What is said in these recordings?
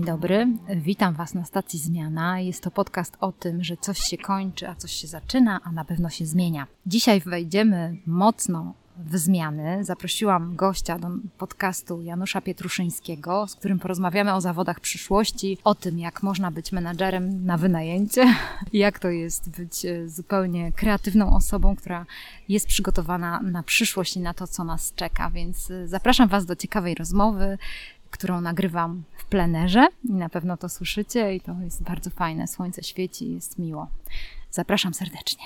Dzień dobry, witam Was na stacji Zmiana. Jest to podcast o tym, że coś się kończy, a coś się zaczyna, a na pewno się zmienia. Dzisiaj wejdziemy mocno w zmiany. Zaprosiłam gościa do podcastu Janusza Pietruszyńskiego, z którym porozmawiamy o zawodach przyszłości, o tym, jak można być menadżerem na wynajęcie, jak to jest być e, zupełnie kreatywną osobą, która jest przygotowana na przyszłość i na to, co nas czeka. Więc e, zapraszam Was do ciekawej rozmowy którą nagrywam w plenerze i na pewno to słyszycie i to jest bardzo fajne. Słońce świeci, jest miło. Zapraszam serdecznie.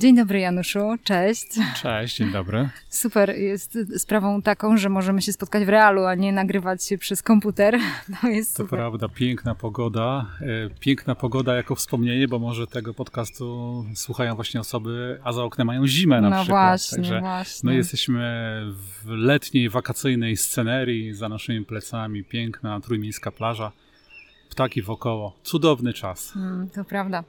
Dzień dobry Januszu, cześć. Cześć, dzień dobry. Super, jest sprawą taką, że możemy się spotkać w realu, a nie nagrywać się przez komputer. To jest To super. prawda, piękna pogoda. E, piękna pogoda jako wspomnienie, bo może tego podcastu słuchają właśnie osoby, a za oknem mają zimę na no przykład. Właśnie, Także właśnie. My jesteśmy w letniej, wakacyjnej scenerii, za naszymi plecami piękna trójmiejska plaża ptaki wokoło. Cudowny czas. Mm, to prawda.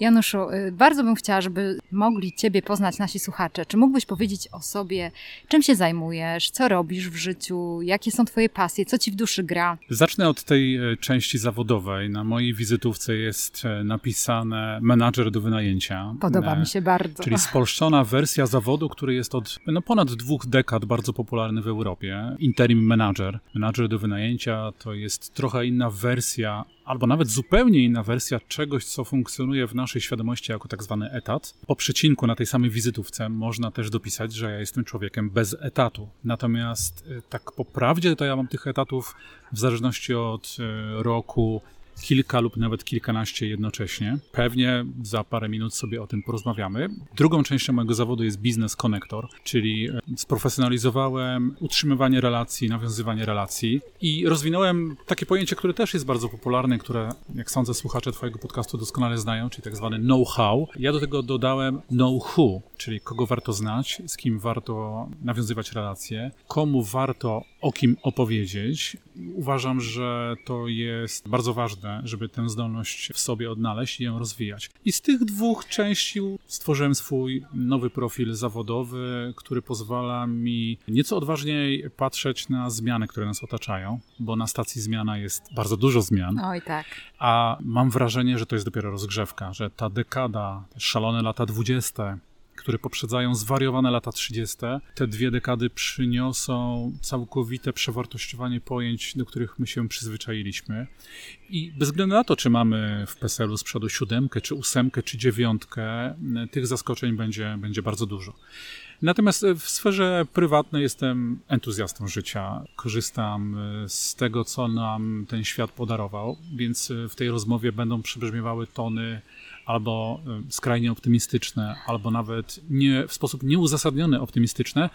Januszu, y, bardzo bym chciała, żeby mogli Ciebie poznać nasi słuchacze. Czy mógłbyś powiedzieć o sobie, czym się zajmujesz, co robisz w życiu, jakie są Twoje pasje, co Ci w duszy gra? Zacznę od tej e, części zawodowej. Na mojej wizytówce jest e, napisane menadżer do wynajęcia. Podoba mi się bardzo. Czyli spolszczona wersja zawodu, który jest od no, ponad dwóch dekad bardzo popularny w Europie. Interim manager. Menadżer do wynajęcia to jest trochę inna wersja albo nawet zupełnie inna wersja czegoś, co funkcjonuje w naszej świadomości jako tak zwany etat. Po przecinku na tej samej wizytówce można też dopisać, że ja jestem człowiekiem bez etatu. Natomiast y, tak po prawdzie to ja mam tych etatów w zależności od y, roku kilka lub nawet kilkanaście jednocześnie. Pewnie za parę minut sobie o tym porozmawiamy. Drugą częścią mojego zawodu jest Business Connector, czyli e, sprofesjonalizowałem utrzymywanie relacji, nawiązywanie relacji i rozwinąłem takie pojęcie, które też jest bardzo popularne, które, jak sądzę, słuchacze Twojego podcastu doskonale znają, czyli tak zwany know-how. Ja do tego dodałem know-who, czyli kogo warto znać, z kim warto nawiązywać relacje, komu warto o kim opowiedzieć. Uważam, że to jest bardzo ważne, żeby tę zdolność w sobie odnaleźć i ją rozwijać. I z tych dwóch części stworzyłem swój nowy profil zawodowy, który pozwala mi nieco odważniej patrzeć na zmiany, które nas otaczają, bo na stacji zmiana jest bardzo dużo zmian. Oj, tak. A mam wrażenie, że to jest dopiero rozgrzewka, że ta dekada, te szalone lata dwudzieste, które poprzedzają zwariowane lata 30., te dwie dekady przyniosą całkowite przewartościowanie pojęć, do których my się przyzwyczailiśmy. I bez względu na to, czy mamy w PESEL-u z siódemkę, czy ósemkę, czy dziewiątkę, tych zaskoczeń będzie, będzie bardzo dużo. Natomiast w sferze prywatnej jestem entuzjastą życia. Korzystam z tego, co nam ten świat podarował, więc w tej rozmowie będą przybrzmiewały tony albo y, skrajnie optymistyczne, albo nawet nie, w sposób nieuzasadniony optymistyczne,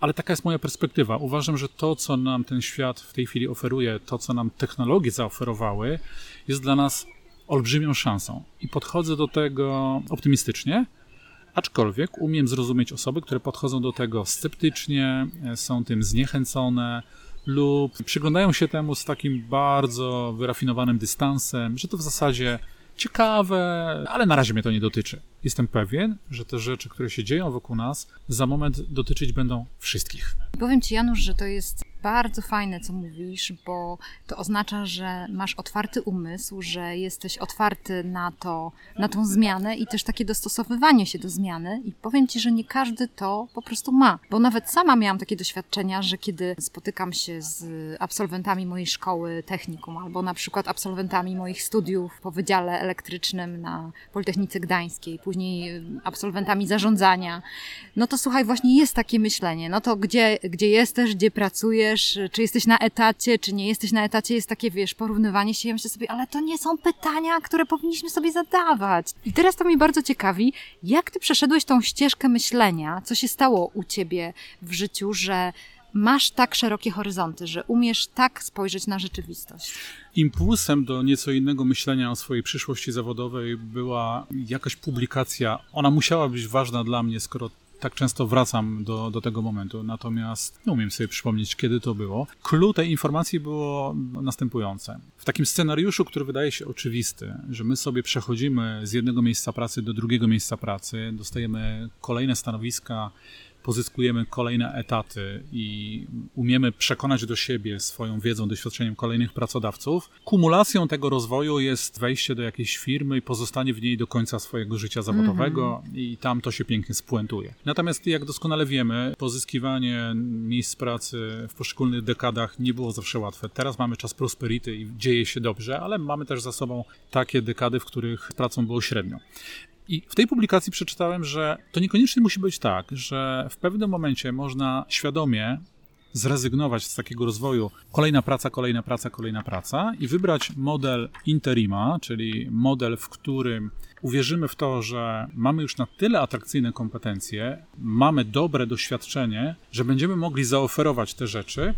ale taka jest moja perspektywa. Uważam, że to, co nam ten świat w tej chwili oferuje, to, co nam technologie zaoferowały, jest dla nas olbrzymią szansą. I podchodzę do tego optymistycznie, aczkolwiek umiem zrozumieć osoby, które podchodzą do tego sceptycznie, e, są tym zniechęcone lub przyglądają się temu z takim bardzo wyrafinowanym dystansem, że to w zasadzie ciekawe, ale na razie mnie to nie dotyczy. Jestem pewien, że te rzeczy, które się dzieją wokół nas, za moment dotyczyć będą wszystkich. Powiem Ci, Janusz, że to jest bardzo fajne, co mówisz, bo to oznacza, że masz otwarty umysł, że jesteś otwarty na to, na tą zmianę i też takie dostosowywanie się do zmiany. I powiem Ci, że nie każdy to po prostu ma, bo nawet sama miałam takie doświadczenia, że kiedy spotykam się z absolwentami mojej szkoły technikum, albo na przykład absolwentami moich studiów po Wydziale Elektrycznym na Politechnice Gdańskiej, później absolwentami zarządzania, no to słuchaj, właśnie jest takie myślenie, no to gdzie, gdzie jesteś, gdzie pracujesz, wiesz, czy jesteś na etacie, czy nie jesteś na etacie, jest takie, wiesz, porównywanie się. Ja myślę sobie, ale to nie są pytania, które powinniśmy sobie zadawać. I teraz to mnie bardzo ciekawi, jak ty przeszedłeś tą ścieżkę myślenia, co się stało u ciebie w życiu, że masz tak szerokie horyzonty, że umiesz tak spojrzeć na rzeczywistość. Impulsem do nieco innego myślenia o swojej przyszłości zawodowej była jakaś publikacja. Ona musiała być ważna dla mnie, skoro tak często wracam do, do tego momentu, natomiast nie umiem sobie przypomnieć, kiedy to było. Clue tej informacji było następujące. W takim scenariuszu, który wydaje się oczywisty, że my sobie przechodzimy z jednego miejsca pracy do drugiego miejsca pracy, dostajemy kolejne stanowiska, pozyskujemy kolejne etaty i umiemy przekonać do siebie swoją wiedzą, doświadczeniem kolejnych pracodawców, kumulacją tego rozwoju jest wejście do jakiejś firmy i pozostanie w niej do końca swojego życia zawodowego mm -hmm. i tam to się pięknie spuentuje. Natomiast jak doskonale wiemy, pozyskiwanie miejsc pracy w poszczególnych dekadach nie było zawsze łatwe. Teraz mamy czas prosperity i dzieje się dobrze, ale mamy też za sobą takie dekady, w których pracą było średnio. I w tej publikacji przeczytałem, że to niekoniecznie musi być tak, że w pewnym momencie można świadomie zrezygnować z takiego rozwoju. Kolejna praca, kolejna praca, kolejna praca i wybrać model interima, czyli model, w którym uwierzymy w to, że mamy już na tyle atrakcyjne kompetencje, mamy dobre doświadczenie, że będziemy mogli zaoferować te rzeczy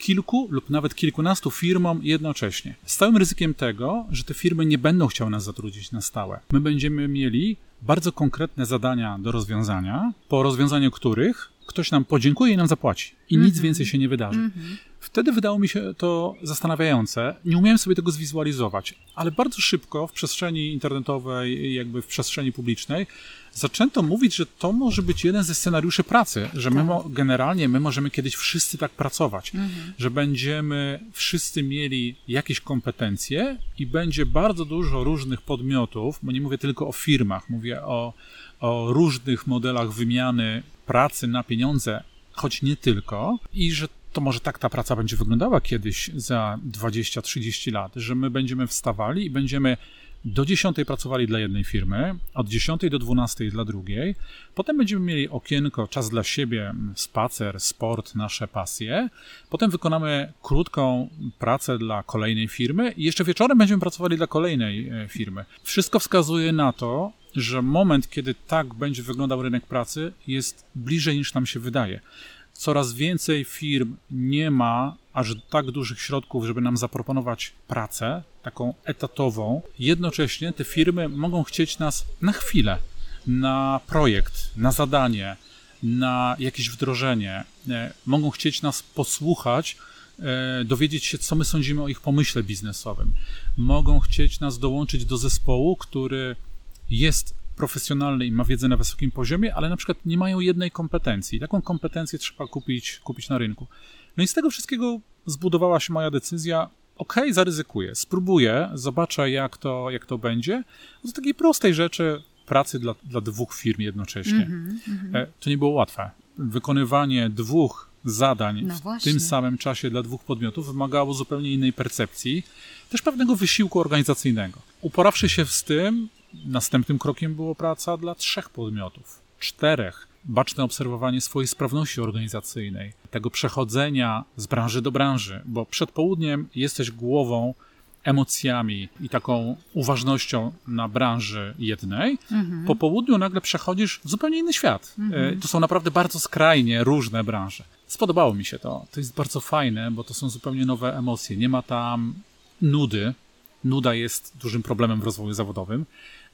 kilku lub nawet kilkunastu firmom jednocześnie. Z całym ryzykiem tego, że te firmy nie będą chciały nas zatrudnić na stałe. My będziemy mieli bardzo konkretne zadania do rozwiązania, po rozwiązaniu których ktoś nam podziękuje i nam zapłaci. I mm -hmm. nic mhm. więcej się nie wydarzy. Mm -hmm. Wtedy wydało mi się to zastanawiające. Nie umiałem sobie tego zwizualizować, ale bardzo szybko w przestrzeni internetowej, jakby w przestrzeni publicznej, zaczęto mówić, że to może być jeden ze scenariuszy pracy, że my tak. generalnie my możemy kiedyś wszyscy tak pracować, mhm. że będziemy wszyscy mieli jakieś kompetencje i będzie bardzo dużo różnych podmiotów, bo nie mówię tylko o firmach, mówię o, o różnych modelach wymiany pracy na pieniądze, choć nie tylko, i że to może tak ta praca będzie wyglądała kiedyś za 20-30 lat, że my będziemy wstawali i będziemy do 10 pracowali dla jednej firmy, od 10 do 12 dla drugiej. Potem będziemy mieli okienko, czas dla siebie, spacer, sport, nasze pasje. Potem wykonamy krótką pracę dla kolejnej firmy i jeszcze wieczorem będziemy pracowali dla kolejnej e, firmy. Wszystko wskazuje na to, że moment, kiedy tak będzie wyglądał rynek pracy, jest bliżej niż nam się wydaje coraz więcej firm nie ma aż tak dużych środków, żeby nam zaproponować pracę, taką etatową. Jednocześnie te firmy mogą chcieć nas na chwilę, na projekt, na zadanie, na jakieś wdrożenie. E, mogą chcieć nas posłuchać, e, dowiedzieć się, co my sądzimy o ich pomyśle biznesowym. Mogą chcieć nas dołączyć do zespołu, który jest profesjonalny i ma wiedzę na wysokim poziomie, ale na przykład nie mają jednej kompetencji. Taką kompetencję trzeba kupić, kupić na rynku. No i z tego wszystkiego zbudowała się moja decyzja, ok, zaryzykuję, spróbuję, zobaczę jak to, jak to będzie. Z takiej prostej rzeczy pracy dla, dla dwóch firm jednocześnie. Mm -hmm, to nie było łatwe. Wykonywanie dwóch zadań no w tym samym czasie dla dwóch podmiotów wymagało zupełnie innej percepcji, też pewnego wysiłku organizacyjnego. Uporawszy się z tym, Następnym krokiem było praca dla trzech podmiotów, czterech. Baczne obserwowanie swojej sprawności organizacyjnej, tego przechodzenia z branży do branży, bo przed południem jesteś głową, emocjami i taką uważnością na branży jednej, mhm. po południu nagle przechodzisz w zupełnie inny świat. Mhm. E, to są naprawdę bardzo skrajnie różne branże. Spodobało mi się to. To jest bardzo fajne, bo to są zupełnie nowe emocje. Nie ma tam nudy. Nuda jest dużym problemem w rozwoju zawodowym.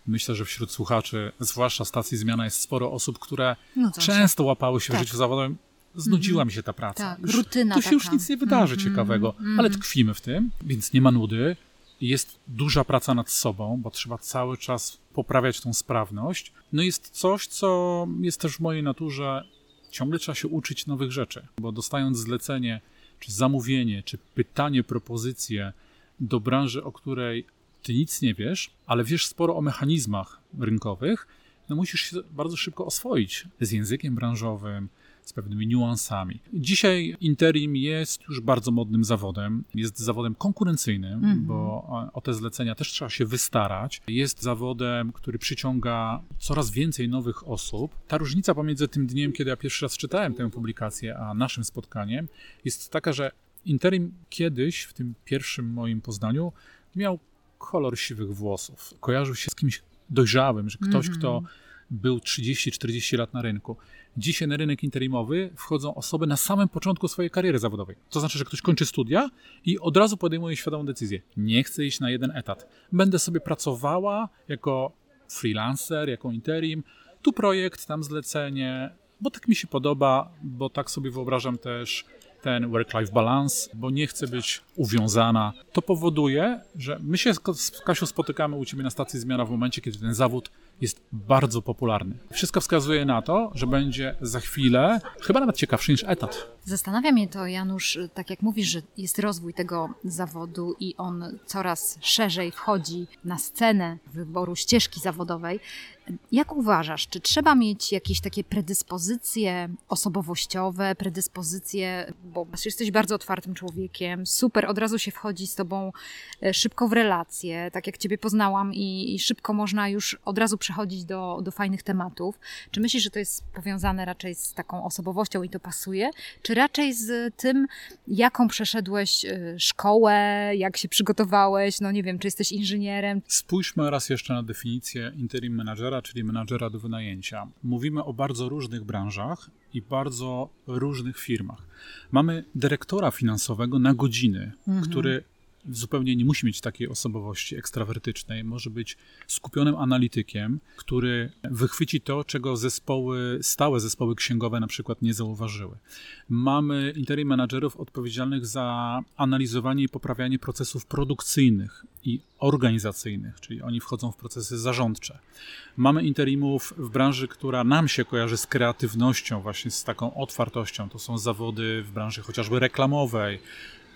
Myślę, że wśród słuchaczy, zwłaszcza stacji zmiana, jest sporo osób, które no często łapały się tak. w życiu zawodowym. Znudziła mm -hmm. mi się ta praca. Tak, już, rutyna Tu się już nic nie wydarzy mm -hmm. ciekawego, -hmm. ale tkwimy w tym, więc nie ma nudy. Jest duża praca nad sobą, bo trzeba cały czas poprawiać tą sprawność. No jest coś, co jest też w mojej naturze. Ciągle trzeba się uczyć nowych rzeczy, bo dostając zlecenie, czy zamówienie, czy pytanie, propozycję do branży, o której ty nic nie wiesz, ale wiesz sporo o mechanizmach rynkowych, no musisz się bardzo szybko oswoić z językiem branżowym, z pewnymi niuansami. Dzisiaj interim jest już bardzo modnym zawodem, jest zawodem konkurencyjnym, mm -hmm. bo o te zlecenia też trzeba się wystarać. Jest zawodem, który przyciąga coraz więcej nowych osób. Ta różnica pomiędzy tym dniem, kiedy ja pierwszy raz czytałem tę publikację, a naszym spotkaniem jest taka, że interim kiedyś, w tym pierwszym moim poznaniu, miał kolor siwych włosów. Kojarzył się z kimś dojrzałym, że ktoś, mm -hmm. kto był 30-40 lat na rynku. Dzisiaj na rynek interimowy wchodzą osoby na samym początku swojej kariery zawodowej. To znaczy, że ktoś kończy studia i od razu podejmuje świadomą decyzję. Nie chcę iść na jeden etat. Będę sobie pracowała jako freelancer, jako interim. Tu projekt, tam zlecenie, bo tak mi się podoba, bo tak sobie wyobrażam też ten work-life balance, bo nie chcę być uwiązana. To powoduje, że my się z Kasią spotykamy u Ciebie na stacji Zmiana w momencie, kiedy ten zawód jest bardzo popularny. Wszystko wskazuje na to, że będzie za chwilę chyba nawet ciekawszy niż etat. Zastanawia mnie to, Janusz, tak jak mówisz, że jest rozwój tego zawodu i on coraz szerzej wchodzi na scenę wyboru ścieżki zawodowej. Jak uważasz, czy trzeba mieć jakieś takie predyspozycje osobowościowe, predyspozycje, bo jesteś bardzo otwartym człowiekiem, super, od razu się wchodzi z tobą e, szybko w relacje, tak jak ciebie poznałam i, i szybko można już od razu przechodzić do, do fajnych tematów. Czy myślisz, że to jest powiązane raczej z taką osobowością i to pasuje, czy raczej z tym, jaką przeszedłeś e, szkołę, jak się przygotowałeś, no nie wiem, czy jesteś inżynierem? Spójrzmy raz jeszcze na definicję interim czyli menadżera do wynajęcia. Mówimy o bardzo różnych branżach i bardzo różnych firmach. Mamy dyrektora finansowego na godziny, mhm. który zupełnie nie musi mieć takiej osobowości ekstrawertycznej. Może być skupionym analitykiem, który wychwyci to, czego zespoły, stałe zespoły księgowe na przykład nie zauważyły. Mamy interim managerów odpowiedzialnych za analizowanie i poprawianie procesów produkcyjnych i organizacyjnych, czyli oni wchodzą w procesy zarządcze. Mamy interimów w branży, która nam się kojarzy z kreatywnością, właśnie z taką otwartością. To są zawody w branży chociażby reklamowej,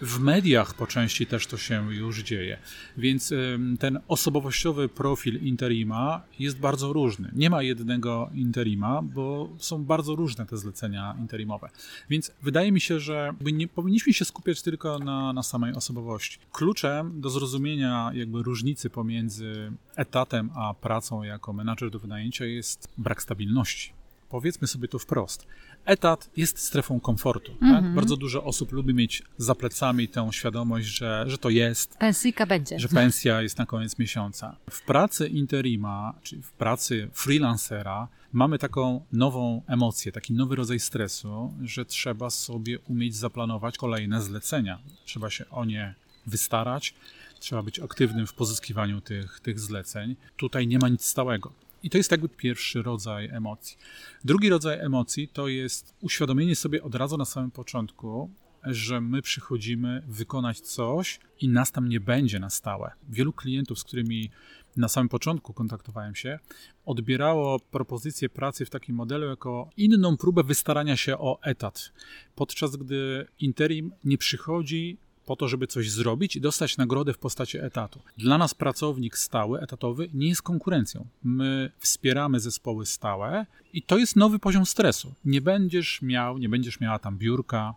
w mediach po części też to się już dzieje. Więc ten osobowościowy profil interima jest bardzo różny. Nie ma jednego interima, bo są bardzo różne te zlecenia interimowe. Więc wydaje mi się, że nie powinniśmy się skupiać tylko na, na samej osobowości. Kluczem do zrozumienia jakby różnicy pomiędzy etatem a pracą jako menadżer do wynajęcia jest brak stabilności. Powiedzmy sobie to wprost etat jest strefą komfortu. Tak? Mhm. Bardzo dużo osób lubi mieć za plecami tę świadomość, że, że to jest. Pensyjka będzie. Że pensja jest na koniec miesiąca. W pracy interima, czyli w pracy freelancera, mamy taką nową emocję, taki nowy rodzaj stresu, że trzeba sobie umieć zaplanować kolejne zlecenia. Trzeba się o nie wystarać, trzeba być aktywnym w pozyskiwaniu tych, tych zleceń. Tutaj nie ma nic stałego. I to jest jakby pierwszy rodzaj emocji. Drugi rodzaj emocji to jest uświadomienie sobie od razu na samym początku, że my przychodzimy wykonać coś i nas tam nie będzie na stałe. Wielu klientów, z którymi na samym początku kontaktowałem się, odbierało propozycję pracy w takim modelu jako inną próbę wystarania się o etat, podczas gdy interim nie przychodzi po to, żeby coś zrobić i dostać nagrodę w postaci etatu. Dla nas pracownik stały, etatowy nie jest konkurencją. My wspieramy zespoły stałe i to jest nowy poziom stresu. Nie będziesz miał, nie będziesz miała tam biurka,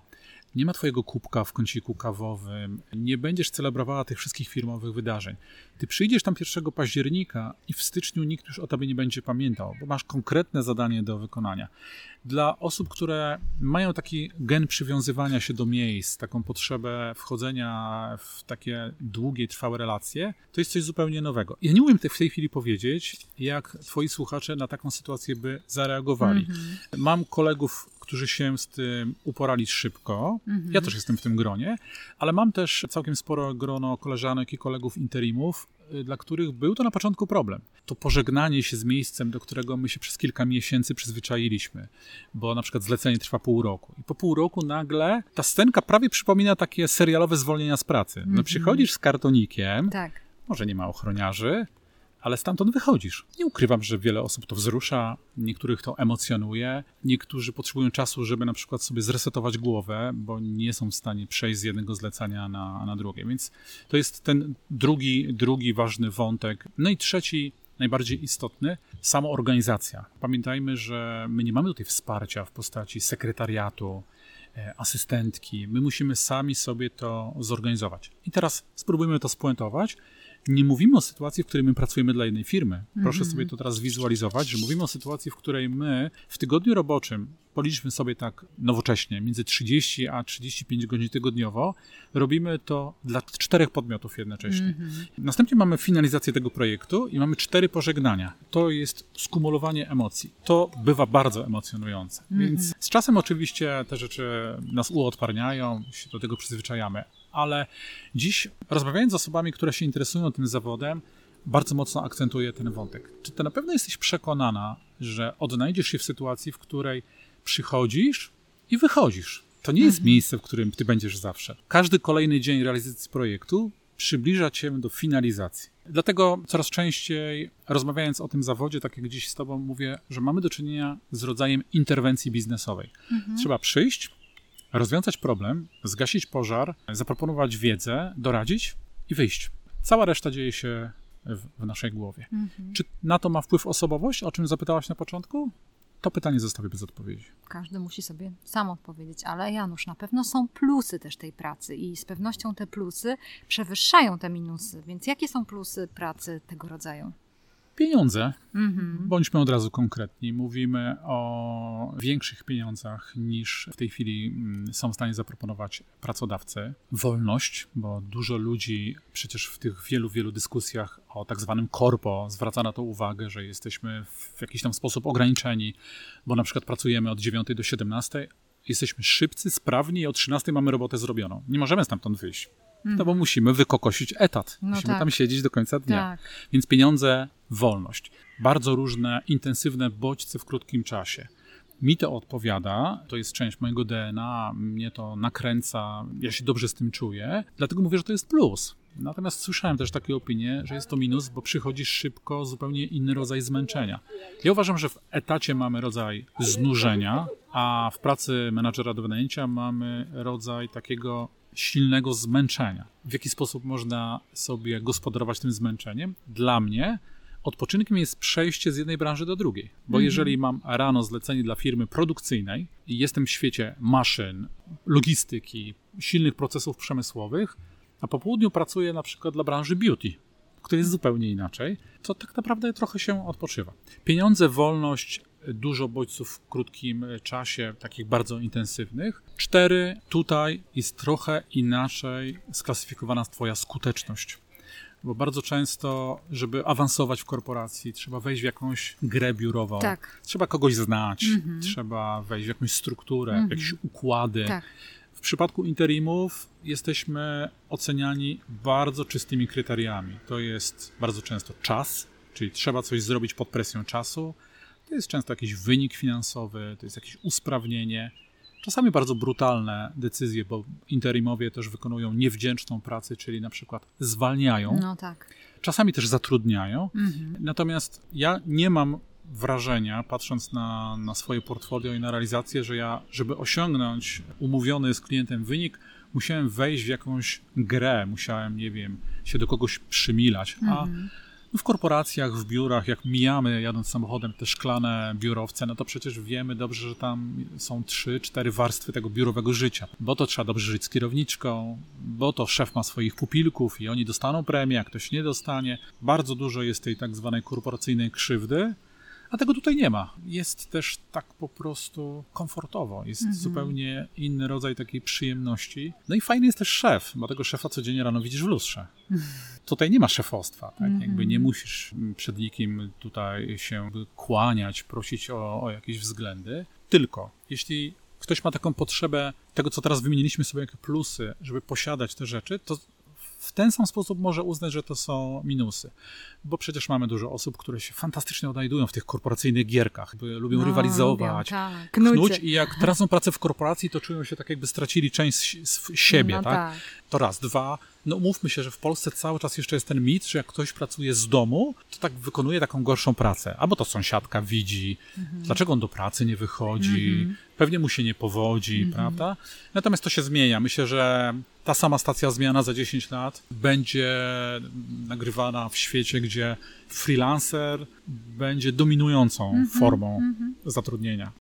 nie ma twojego kubka w kąciku kawowym, nie będziesz celebrowała tych wszystkich firmowych wydarzeń. Ty przyjdziesz tam 1 października i w styczniu nikt już o tobie nie będzie pamiętał, bo masz konkretne zadanie do wykonania. Dla osób, które mają taki gen przywiązywania się do miejsc, taką potrzebę wchodzenia w takie długie, trwałe relacje, to jest coś zupełnie nowego. Ja nie umiem w tej chwili powiedzieć, jak twoi słuchacze na taką sytuację by zareagowali. -hmm. Mam kolegów, którzy się z tym uporali szybko. -hmm. Ja też jestem w tym gronie, ale mam też całkiem sporo grono koleżanek i kolegów interimów, Y, dla których był to na początku problem. To pożegnanie się z miejscem, do którego my się przez kilka miesięcy przyzwyczailiśmy, bo na przykład zlecenie trwa pół roku. I po pół roku nagle ta scenka prawie przypomina takie serialowe zwolnienia z pracy. No -hmm. przychodzisz z kartonikiem, tak. może nie ma ochroniarzy, ale stamtąd wychodzisz. Nie ukrywam, że wiele osób to wzrusza, niektórych to emocjonuje, niektórzy potrzebują czasu, żeby na przykład sobie zresetować głowę, bo nie są w stanie przejść z jednego zlecenia na, na drugie. Więc to jest ten drugi, drugi ważny wątek. No i trzeci, najbardziej istotny, samoorganizacja. Pamiętajmy, że my nie mamy tutaj wsparcia w postaci sekretariatu, e, asystentki. My musimy sami sobie to zorganizować. I teraz spróbujmy to spuentować nie mówimy o sytuacji, w której my pracujemy dla jednej firmy. Proszę mm -hmm. sobie to teraz wizualizować, że mówimy o sytuacji, w której my w tygodniu roboczym policzmy sobie tak nowocześnie, między 30 a 35 godzin tygodniowo, robimy to dla czterech podmiotów jednocześnie. Mm -hmm. Następnie mamy finalizację tego projektu i mamy cztery pożegnania. To jest skumulowanie emocji. To bywa bardzo emocjonujące. Mm -hmm. Więc z czasem oczywiście te rzeczy nas uodparniają, się do tego przyzwyczajamy, ale dziś rozmawiając z osobami, które się interesują tym zawodem, bardzo mocno akcentuję ten wątek. Czy ty na pewno jesteś przekonana, że odnajdziesz się w sytuacji, w której przychodzisz i wychodzisz. To nie jest Mhm. miejsce, w którym ty będziesz zawsze. Każdy kolejny dzień realizacji projektu przybliża cię do finalizacji. Dlatego coraz częściej rozmawiając o tym zawodzie, tak jak dziś z tobą mówię, że mamy do czynienia z rodzajem interwencji biznesowej. Trzeba przyjść, rozwiązać problem, zgasić pożar, zaproponować wiedzę, doradzić i wyjść. Cała reszta dzieje się w, w naszej głowie. Mhm. Czy na to ma wpływ osobowość, o czym zapytałaś na początku? To pytanie zostawię bez odpowiedzi. Każdy musi sobie sam odpowiedzieć, ale Janusz, na pewno są plusy też tej pracy i z pewnością te plusy przewyższają te minusy. Więc jakie są plusy pracy tego rodzaju? Pieniądze. Mhm. Bądźmy od razu konkretni. Mówimy o większych pieniądzach niż w tej chwili mm, są w stanie zaproponować pracodawcy. Wolność, bo dużo ludzi przecież w tych wielu, wielu dyskusjach o tak zwanym korpo zwraca na to uwagę, że jesteśmy w jakiś tam sposób ograniczeni, bo na przykład pracujemy od 9 do 17, jesteśmy szybcy, sprawni i o 13 mamy robotę zrobioną. Nie możemy stamtąd wyjść. No bo musimy wykokosić etat. No musimy tak. tam siedzieć do końca dnia. Tak. Więc pieniądze, wolność. Bardzo różne, intensywne bodźce w krótkim czasie. Mi to odpowiada, to jest część mojego DNA, mnie to nakręca, ja się dobrze z tym czuję, dlatego mówię, że to jest plus. Natomiast słyszałem też takie opinie, że jest to minus, bo przychodzi szybko zupełnie inny rodzaj zmęczenia. Ja uważam, że w etacie mamy rodzaj znużenia, a w pracy menadżera do wynajęcia mamy rodzaj takiego silnego zmęczenia. W jaki sposób można sobie gospodarować tym zmęczeniem? Dla mnie odpoczynkiem jest przejście z jednej branży do drugiej. Bo jeżeli mam rano zlecenie dla firmy produkcyjnej i jestem w świecie maszyn, logistyki, silnych procesów przemysłowych, a po południu pracuję na przykład dla branży beauty, która jest zupełnie inaczej, to tak naprawdę trochę się odpoczywa. Pieniądze, wolność, dużo bodźców w krótkim czasie, takich bardzo intensywnych. Cztery, tutaj jest trochę inaczej sklasyfikowana Twoja skuteczność. Bo bardzo często, żeby awansować w korporacji, trzeba wejść w jakąś grę biurową. Tak. Trzeba kogoś znać, trzeba wejść w jakąś strukturę, w jakieś układy. Tak. W przypadku interimów jesteśmy oceniani bardzo czystymi kryteriami. To jest bardzo często czas, czyli trzeba coś zrobić pod presją czasu. To jest często jakiś wynik finansowy, to jest jakieś usprawnienie. Czasami bardzo brutalne decyzje, bo interimowie też wykonują niewdzięczną pracę, czyli na przykład zwalniają, No tak. czasami też zatrudniają. Mhm. Natomiast ja nie mam wrażenia, patrząc na, na swoje portfolio i na realizację, że ja, żeby osiągnąć umówiony z klientem wynik, musiałem wejść w jakąś grę, musiałem, nie wiem, się do kogoś przymilać. A w korporacjach, w biurach, jak mijamy jadąc samochodem te szklane biurowce, no to przecież wiemy dobrze, że tam są trzy, cztery warstwy tego biurowego życia. Bo to trzeba dobrze żyć z kierowniczką, bo to szef ma swoich pupilków i oni dostaną premię, a ktoś nie dostanie. Bardzo dużo jest tej tak zwanej korporacyjnej krzywdy, a tego tutaj nie ma. Jest też tak po prostu komfortowo. Jest zupełnie inny rodzaj takiej przyjemności. No i fajny jest też szef, bo tego szefa codziennie rano widzisz w lustrze. Tutaj nie ma szefostwa, tak? Jakby nie musisz przed nikim tutaj się kłaniać, prosić o, o jakieś względy. Tylko jeśli ktoś ma taką potrzebę tego, co teraz wymieniliśmy sobie jako plusy, żeby posiadać te rzeczy, to w ten sam sposób może uznać, że to są minusy. Bo przecież mamy dużo osób, które się fantastycznie odnajdują w tych korporacyjnych gierkach, lubią No, rywalizować, lubią, tak. knuć i jak tracą pracę w korporacji, to czują się tak, jakby stracili część siebie, No tak? tak. To raz. Dwa, no mówmy się, że w Polsce cały czas jeszcze jest ten mit, że jak ktoś pracuje z domu, to tak wykonuje taką gorszą pracę. Albo to sąsiadka widzi, dlaczego on do pracy nie wychodzi, pewnie mu się nie powodzi, prawda? Natomiast to się zmienia. Myślę, że ta sama stacja zmiana za 10 lat będzie nagrywana w świecie, gdzie freelancer będzie dominującą formą zatrudnienia.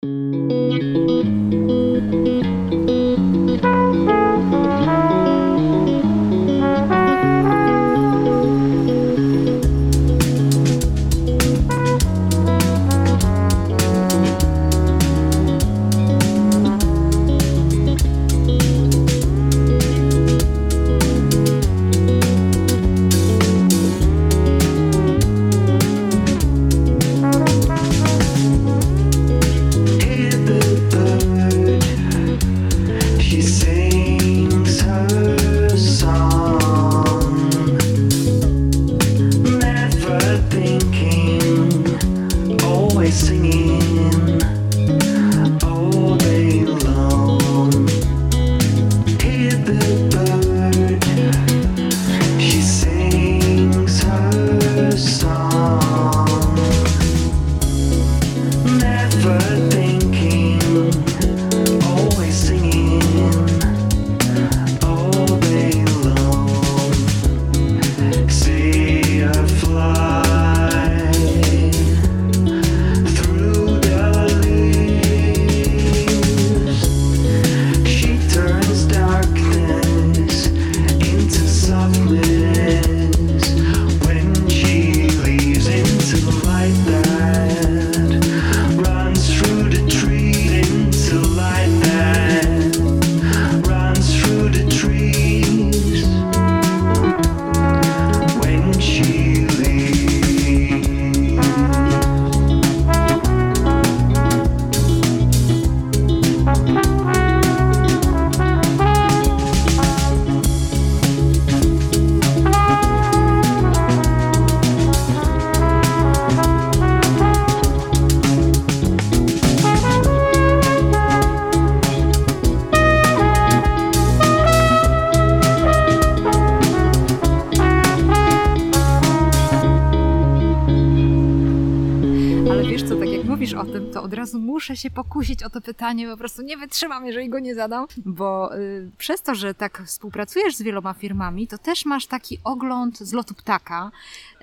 Muszę się pokusić o to pytanie, po prostu nie wytrzymam, jeżeli go nie zadam, bo y, przez to, że tak współpracujesz z wieloma firmami, to też masz taki ogląd z lotu ptaka,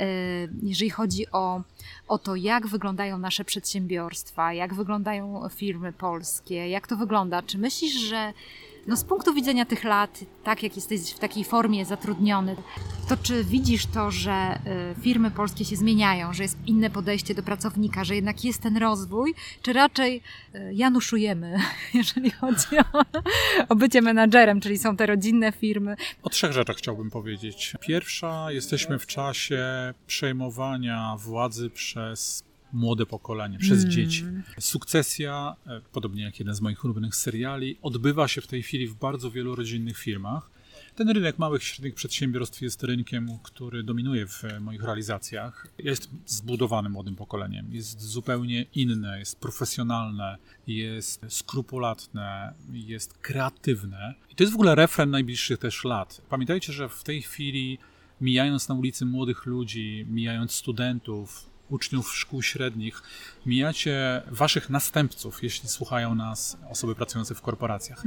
y, jeżeli chodzi o, o to, jak wyglądają nasze przedsiębiorstwa, jak wyglądają firmy polskie, jak to wygląda. Czy myślisz, że no z punktu widzenia tych lat, tak jak jesteś w takiej formie zatrudniony, to czy widzisz to, że y, firmy polskie się zmieniają, że jest inne podejście do pracownika, że jednak jest ten rozwój, czy raczej y, januszujemy, jeżeli chodzi o, o bycie menadżerem, czyli są te rodzinne firmy? O trzech rzeczach chciałbym powiedzieć. Pierwsza, jesteśmy w czasie przejmowania władzy przez młode pokolenie, przez dzieci. Sukcesja, e, podobnie jak jeden z moich ulubionych seriali, odbywa się w tej chwili w bardzo wielu rodzinnych firmach. Ten rynek małych i średnich przedsiębiorstw jest rynkiem, który dominuje w e, moich realizacjach. Jest zbudowany młodym pokoleniem, jest zupełnie inne, jest profesjonalne, jest skrupulatne, jest kreatywne. I to jest w ogóle refren najbliższych też lat. Pamiętajcie, że w tej chwili mijając na ulicy młodych ludzi, mijając studentów, uczniów szkół średnich, mijacie waszych następców, jeśli słuchają nas osoby pracujące w korporacjach.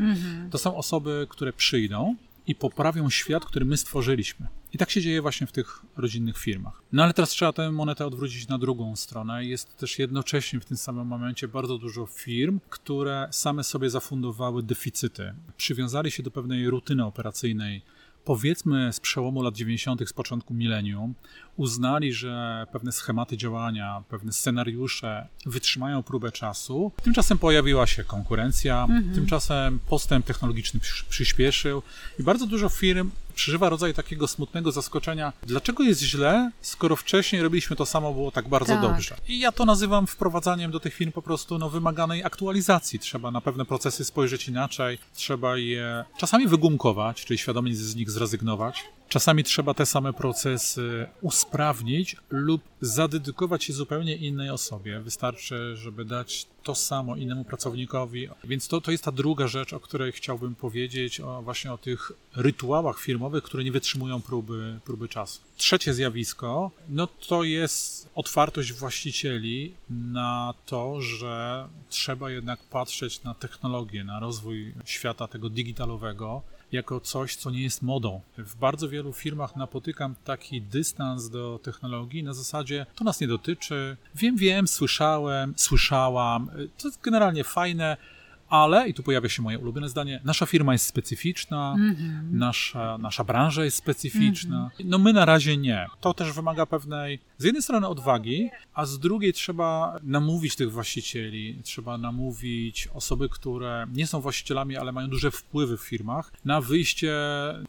To są osoby, które przyjdą i poprawią świat, który my stworzyliśmy. I tak się dzieje właśnie w tych rodzinnych firmach. No ale teraz trzeba tę monetę odwrócić na drugą stronę. Jest też jednocześnie w tym samym momencie bardzo dużo firm, które same sobie zafundowały deficyty. Przywiązali się do pewnej rutyny operacyjnej, powiedzmy z przełomu lat 90., z początku milenium, uznali, że pewne schematy działania, pewne scenariusze wytrzymają próbę czasu. Tymczasem pojawiła się konkurencja, tymczasem postęp technologiczny przy- przyspieszył i bardzo dużo firm przeżywa rodzaj takiego smutnego zaskoczenia, dlaczego jest źle, skoro wcześniej robiliśmy to samo, było tak bardzo Tak. dobrze. I ja to nazywam wprowadzaniem do tych firm po prostu no, wymaganej aktualizacji. Trzeba na pewne procesy spojrzeć inaczej, trzeba je czasami wygumkować, czyli świadomie z nich zrezygnować. Czasami trzeba te same procesy usprawnić lub zadedykować się zupełnie innej osobie. Wystarczy, żeby dać to samo innemu pracownikowi. Więc to, to jest ta druga rzecz, o której chciałbym powiedzieć, o właśnie o tych rytuałach firmowych, które nie wytrzymują próby, próby czasu. Trzecie zjawisko, no to jest otwartość właścicieli na to, że trzeba jednak patrzeć na technologię, na rozwój świata tego digitalowego jako coś, co nie jest modą. W bardzo wielu firmach napotykam taki dystans do technologii na zasadzie to nas nie dotyczy. Wiem, wiem, słyszałem, słyszałam. To jest generalnie fajne, ale, i tu pojawia się moje ulubione zdanie, nasza firma jest specyficzna, nasza, nasza branża jest specyficzna. No my na razie nie. To też wymaga pewnej, z jednej strony odwagi, a z drugiej trzeba namówić tych właścicieli, trzeba namówić osoby, które nie są właścicielami, ale mają duże wpływy w firmach, na wyjście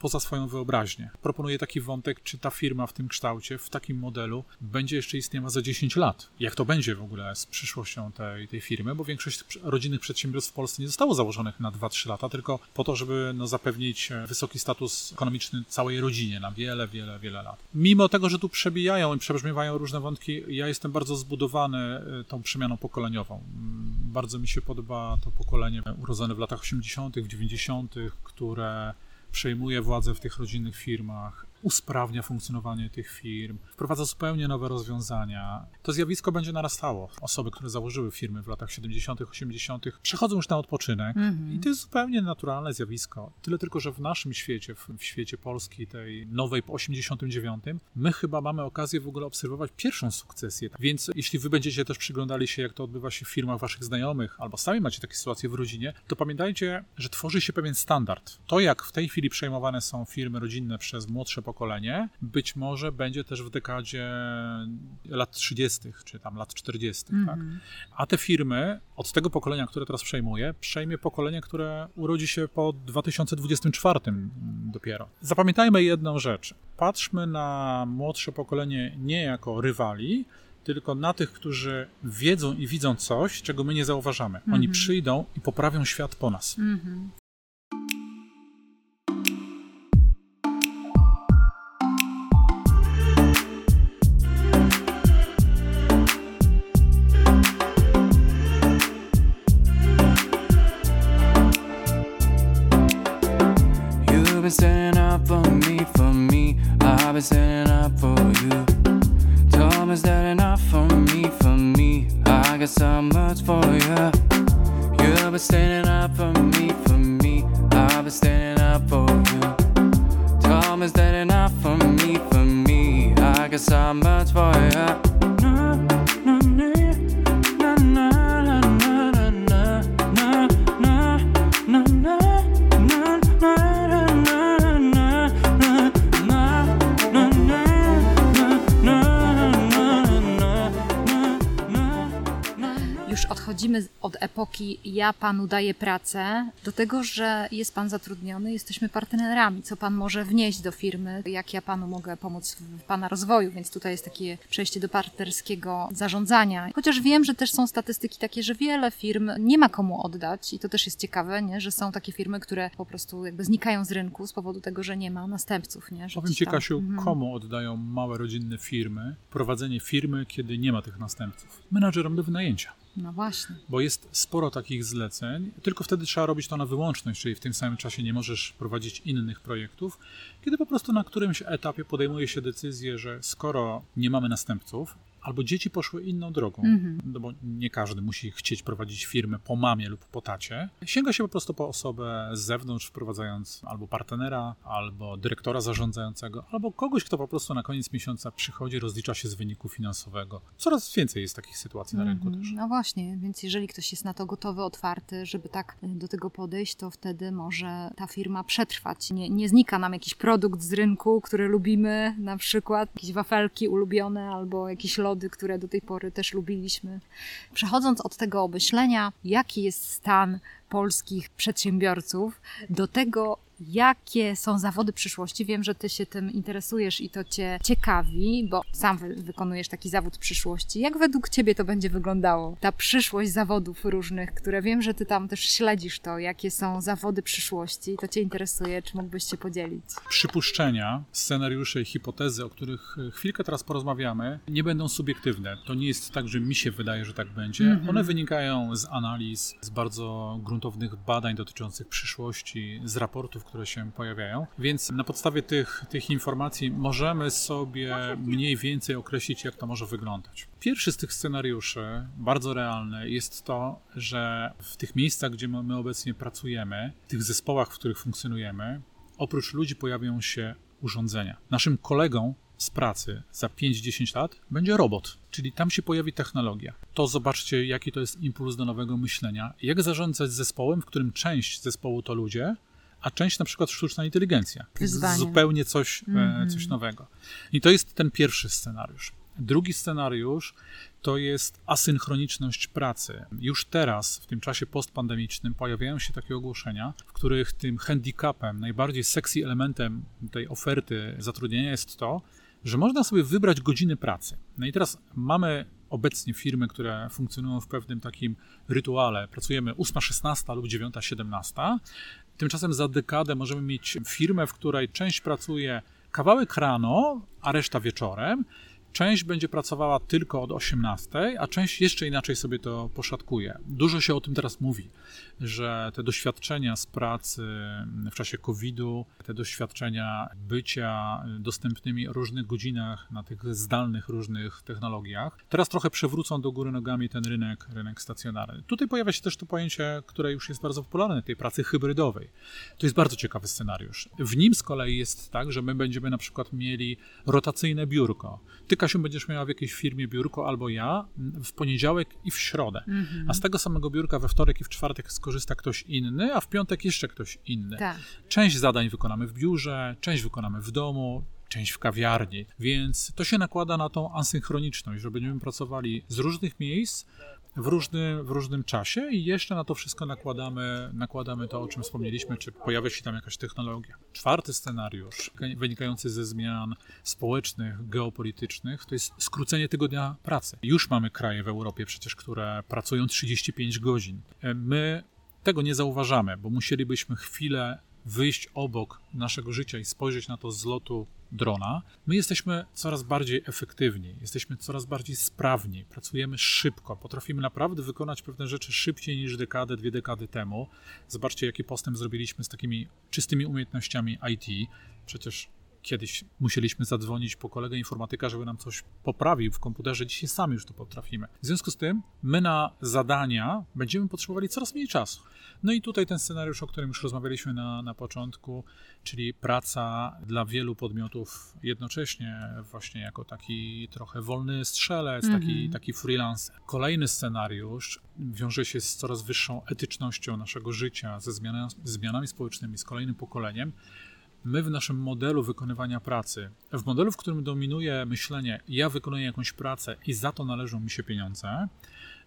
poza swoją wyobraźnię. Proponuję taki wątek, czy ta firma w tym kształcie, w takim modelu będzie jeszcze istniała za 10 lat. Jak to będzie w ogóle z przyszłością tej, tej firmy, bo większość rodzinnych przedsiębiorstw w Polsce nie zostało założonych na 2-3 lata, tylko po to, żeby no, zapewnić e, wysoki status ekonomiczny całej rodzinie na wiele, wiele, wiele lat. Mimo tego, że tu przebijają i przebrzmiewają różne wątki, ja jestem bardzo zbudowany e, tą przemianą pokoleniową. Mm, Bardzo mi się podoba to pokolenie urodzone w latach 80., w 90., które przejmuje władzę w tych rodzinnych firmach, usprawnia funkcjonowanie tych firm, wprowadza zupełnie nowe rozwiązania. To zjawisko będzie narastało. Osoby, które założyły firmy w latach 70., 80., przechodzą już na odpoczynek i to jest zupełnie naturalne zjawisko. Tyle tylko, że w naszym świecie, w, w świecie Polski, tej nowej po 89, my chyba mamy okazję w ogóle obserwować pierwszą sukcesję. Więc jeśli wy będziecie też przyglądali się, jak to odbywa się w firmach waszych znajomych, albo sami macie takie sytuacje w rodzinie, to pamiętajcie, że tworzy się pewien standard. To, jak w tej chwili przejmowane są firmy rodzinne przez młodsze pokolenie, być może będzie też w dekadzie lat 30., czy tam lat 40., tak? A te firmy od tego pokolenia, które teraz przejmuje, przejmie pokolenie, które urodzi się po 2024 dopiero. Zapamiętajmy jedną rzecz. Patrzmy na młodsze pokolenie nie jako rywali, tylko na tych, którzy wiedzą i widzą coś, czego my nie zauważamy. Oni przyjdą i poprawią świat po nas. You've epoki ja panu daję pracę do tego, że jest pan zatrudniony, jesteśmy partnerami, co pan może wnieść do firmy, jak ja panu mogę pomóc w pana rozwoju, więc tutaj jest takie przejście do partnerskiego zarządzania. Chociaż wiem, że też są statystyki takie, że wiele firm nie ma komu oddać i to też jest ciekawe, nie? że są takie firmy, które po prostu jakby znikają z rynku z powodu tego, że nie ma następców. Nie? Że Powiem Ci, Kasiu, Mhm. komu oddają małe rodzinne firmy prowadzenie firmy, kiedy nie ma tych następców? Menadżerom do wynajęcia. No właśnie. Bo jest sporo takich zleceń, tylko wtedy trzeba robić to na wyłączność, czyli w tym samym czasie nie możesz prowadzić innych projektów, kiedy po prostu na którymś etapie podejmuje się decyzję, że skoro nie mamy następców, albo dzieci poszły inną drogą, Mhm. no bo nie każdy musi chcieć prowadzić firmę po mamie lub po tacie, sięga się po prostu po osobę z zewnątrz, wprowadzając albo partnera, albo dyrektora zarządzającego, albo kogoś, kto po prostu na koniec miesiąca przychodzi, rozlicza się z wyniku finansowego. Coraz więcej jest takich sytuacji na rynku Mhm. też. No właśnie, więc jeżeli ktoś jest na to gotowy, otwarty, żeby tak y, do tego podejść, to wtedy może ta firma przetrwać. Nie, nie znika nam jakiś produkt z rynku, który lubimy, na przykład jakieś wafelki ulubione albo jakieś lody, które do tej pory też lubiliśmy. Przechodząc od tego obmyślenia, jaki jest stan polskich przedsiębiorców, do tego, jakie są zawody przyszłości. Wiem, że ty się tym interesujesz i to cię ciekawi, bo sam wy wykonujesz taki zawód przyszłości. Jak według ciebie to będzie wyglądało? Ta przyszłość zawodów różnych, które wiem, że ty tam też śledzisz to, jakie są zawody przyszłości, to cię interesuje, czy mógłbyś się podzielić? przypuszczenia, scenariusze i hipotezy, o których e, chwilkę teraz porozmawiamy, nie będą subiektywne. To nie jest tak, że mi się wydaje, że tak będzie. Mhm. One wynikają z analiz, z bardzo gruntownych badań dotyczących przyszłości, z raportów, które się pojawiają. Więc na podstawie tych, tych informacji możemy sobie mniej więcej określić, jak to może wyglądać. Pierwszy z tych scenariuszy, bardzo realny, jest to, że w tych miejscach, gdzie my obecnie pracujemy, w tych zespołach, w których funkcjonujemy, oprócz ludzi pojawią się urządzenia. Naszym kolegą z pracy za 5-10 lat będzie robot, czyli tam się pojawi technologia. To zobaczcie, jaki to jest impuls do nowego myślenia. Jak zarządzać zespołem, w którym część zespołu to ludzie, a część na przykład sztuczna inteligencja. Wyzwanie. Zupełnie coś, e, Mhm. coś nowego. I to jest ten pierwszy scenariusz. Drugi scenariusz to jest asynchroniczność pracy. Już teraz, w tym czasie postpandemicznym, pojawiają się takie ogłoszenia, w których tym handicapem, najbardziej sexy elementem tej oferty zatrudnienia jest to, że można sobie wybrać godziny pracy. No i teraz mamy obecnie firmy, które funkcjonują w pewnym takim rytuale. Pracujemy 8-16 lub 9-17. Tymczasem za dekadę możemy mieć firmę, w której część pracuje kawałek rano, a reszta wieczorem. Część będzie pracowała tylko od 18, a część jeszcze inaczej sobie to poszatkuje. Dużo się o tym teraz mówi, że te doświadczenia z pracy w czasie COVID-u, te doświadczenia bycia dostępnymi o różnych godzinach na tych zdalnych różnych technologiach, teraz trochę przewrócą do góry nogami ten rynek, rynek stacjonarny. Tutaj pojawia się też to pojęcie, które już jest bardzo popularne, tej pracy hybrydowej. To jest bardzo ciekawy scenariusz. W nim z kolei jest tak, że my będziemy na przykład mieli rotacyjne biurko. Ty, Kasiu, będziesz miała w jakiejś firmie biurko albo ja w poniedziałek i w środę. Mhm. A z tego samego biurka we wtorek i w czwartek skorzysta ktoś inny, a w piątek jeszcze ktoś inny. Tak. Część zadań wykonamy w biurze, część wykonamy w domu, część w kawiarni, więc to się nakłada na tą asynchroniczność, że będziemy pracowali z różnych miejsc w różnym, w różnym czasie i jeszcze na to wszystko nakładamy, nakładamy to, o czym wspomnieliśmy, czy pojawia się tam jakaś technologia. Czwarty scenariusz, wynikający ze zmian społecznych, geopolitycznych, to jest skrócenie tygodnia pracy. Już mamy kraje w Europie przecież, które pracują 35 godzin. My tego nie zauważamy, bo musielibyśmy chwilę wyjść obok naszego życia i spojrzeć na to z lotu drona. My jesteśmy coraz bardziej efektywni, jesteśmy coraz bardziej sprawni, pracujemy szybko, potrafimy naprawdę wykonać pewne rzeczy szybciej niż dekadę, dwie dekady temu. Zobaczcie, jaki postęp zrobiliśmy z takimi czystymi umiejętnościami IT. Przecież Kiedyś musieliśmy zadzwonić po kolegę informatyka, żeby nam coś poprawił w komputerze. Dzisiaj sami już to potrafimy. W związku z tym, my na zadania będziemy potrzebowali coraz mniej czasu. No i tutaj ten scenariusz, o którym już rozmawialiśmy na, na początku, czyli praca dla wielu podmiotów jednocześnie, właśnie jako taki trochę wolny strzelec, taki, taki freelancer. Kolejny scenariusz wiąże się z coraz wyższą etycznością naszego życia, ze zmianami, zmianami społecznymi, z kolejnym pokoleniem. My w naszym modelu wykonywania pracy, w modelu, w którym dominuje myślenie, ja wykonuję jakąś pracę i za to należą mi się pieniądze,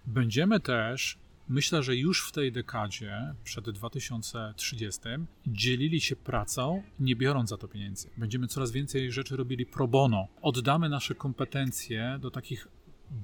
będziemy też, myślę, że już w tej dekadzie, przed 2030, dzielili się pracą, nie biorąc za to pieniędzy. Będziemy coraz więcej rzeczy robili pro bono. Oddamy nasze kompetencje do takich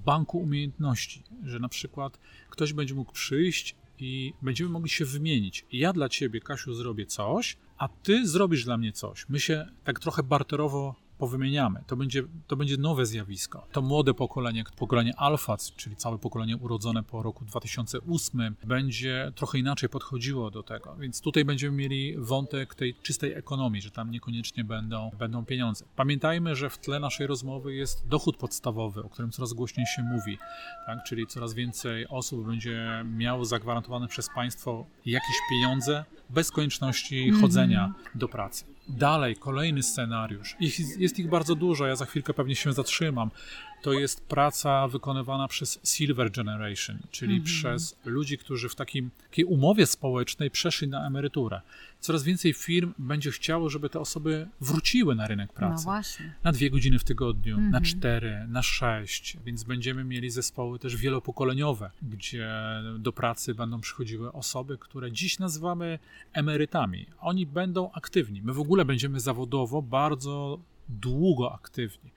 banku umiejętności, że na przykład ktoś będzie mógł przyjść i będziemy mogli się wymienić. Ja dla ciebie, Kasiu, zrobię coś, a ty zrobisz dla mnie coś. My się tak trochę barterowo powymieniamy. To będzie, to będzie nowe zjawisko. To młode pokolenie, pokolenie alfa, czyli całe pokolenie urodzone po roku 2008, będzie trochę inaczej podchodziło do tego. Więc tutaj będziemy mieli wątek tej czystej ekonomii, że tam niekoniecznie będą, będą pieniądze. Pamiętajmy, że w tle naszej rozmowy jest dochód podstawowy, o którym coraz głośniej się mówi, tak? czyli coraz więcej osób będzie miało zagwarantowane przez państwo jakieś pieniądze bez konieczności chodzenia do pracy. Dalej, kolejny scenariusz. Ich, jest ich bardzo dużo, ja za chwilkę pewnie się zatrzymam. To jest praca wykonywana przez Silver Generation, czyli przez ludzi, którzy w takim, takiej umowie społecznej przeszli na emeryturę. Coraz więcej firm będzie chciało, żeby te osoby wróciły na rynek No pracy właśnie. na na dwie godziny w tygodniu, na cztery, na sześć, więc będziemy mieli zespoły też wielopokoleniowe, gdzie do pracy będą przychodziły osoby, które dziś nazywamy emerytami. Oni będą aktywni. My w ogóle będziemy zawodowo bardzo długo aktywni.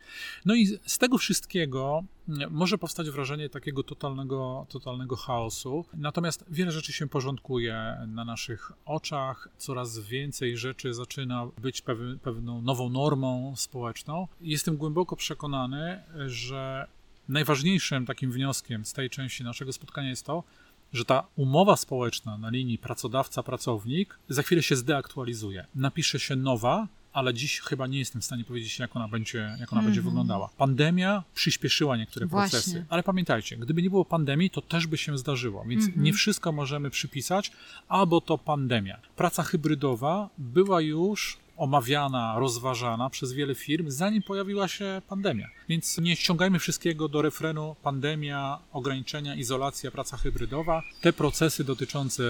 No i z tego wszystkiego mm, może powstać wrażenie takiego totalnego, totalnego chaosu. Natomiast wiele rzeczy się porządkuje na naszych oczach, coraz więcej rzeczy zaczyna być pew- pewną nową normą społeczną. Jestem głęboko przekonany, że najważniejszym takim wnioskiem z tej części naszego spotkania jest to, że ta umowa społeczna na linii pracodawca-pracownik za chwilę się zdeaktualizuje. Napisze się nowa, ale dziś chyba nie jestem w stanie powiedzieć, jak ona będzie, jak ona będzie wyglądała. Pandemia przyspieszyła niektóre Właśnie. procesy, ale pamiętajcie, gdyby nie było pandemii, to też by się zdarzyło, więc nie wszystko możemy przypisać, albo to pandemia. Praca hybrydowa była już omawiana, rozważana przez wiele firm, zanim pojawiła się pandemia. Więc nie ściągajmy wszystkiego do refrenu pandemia, ograniczenia, izolacja, praca hybrydowa. Te procesy dotyczące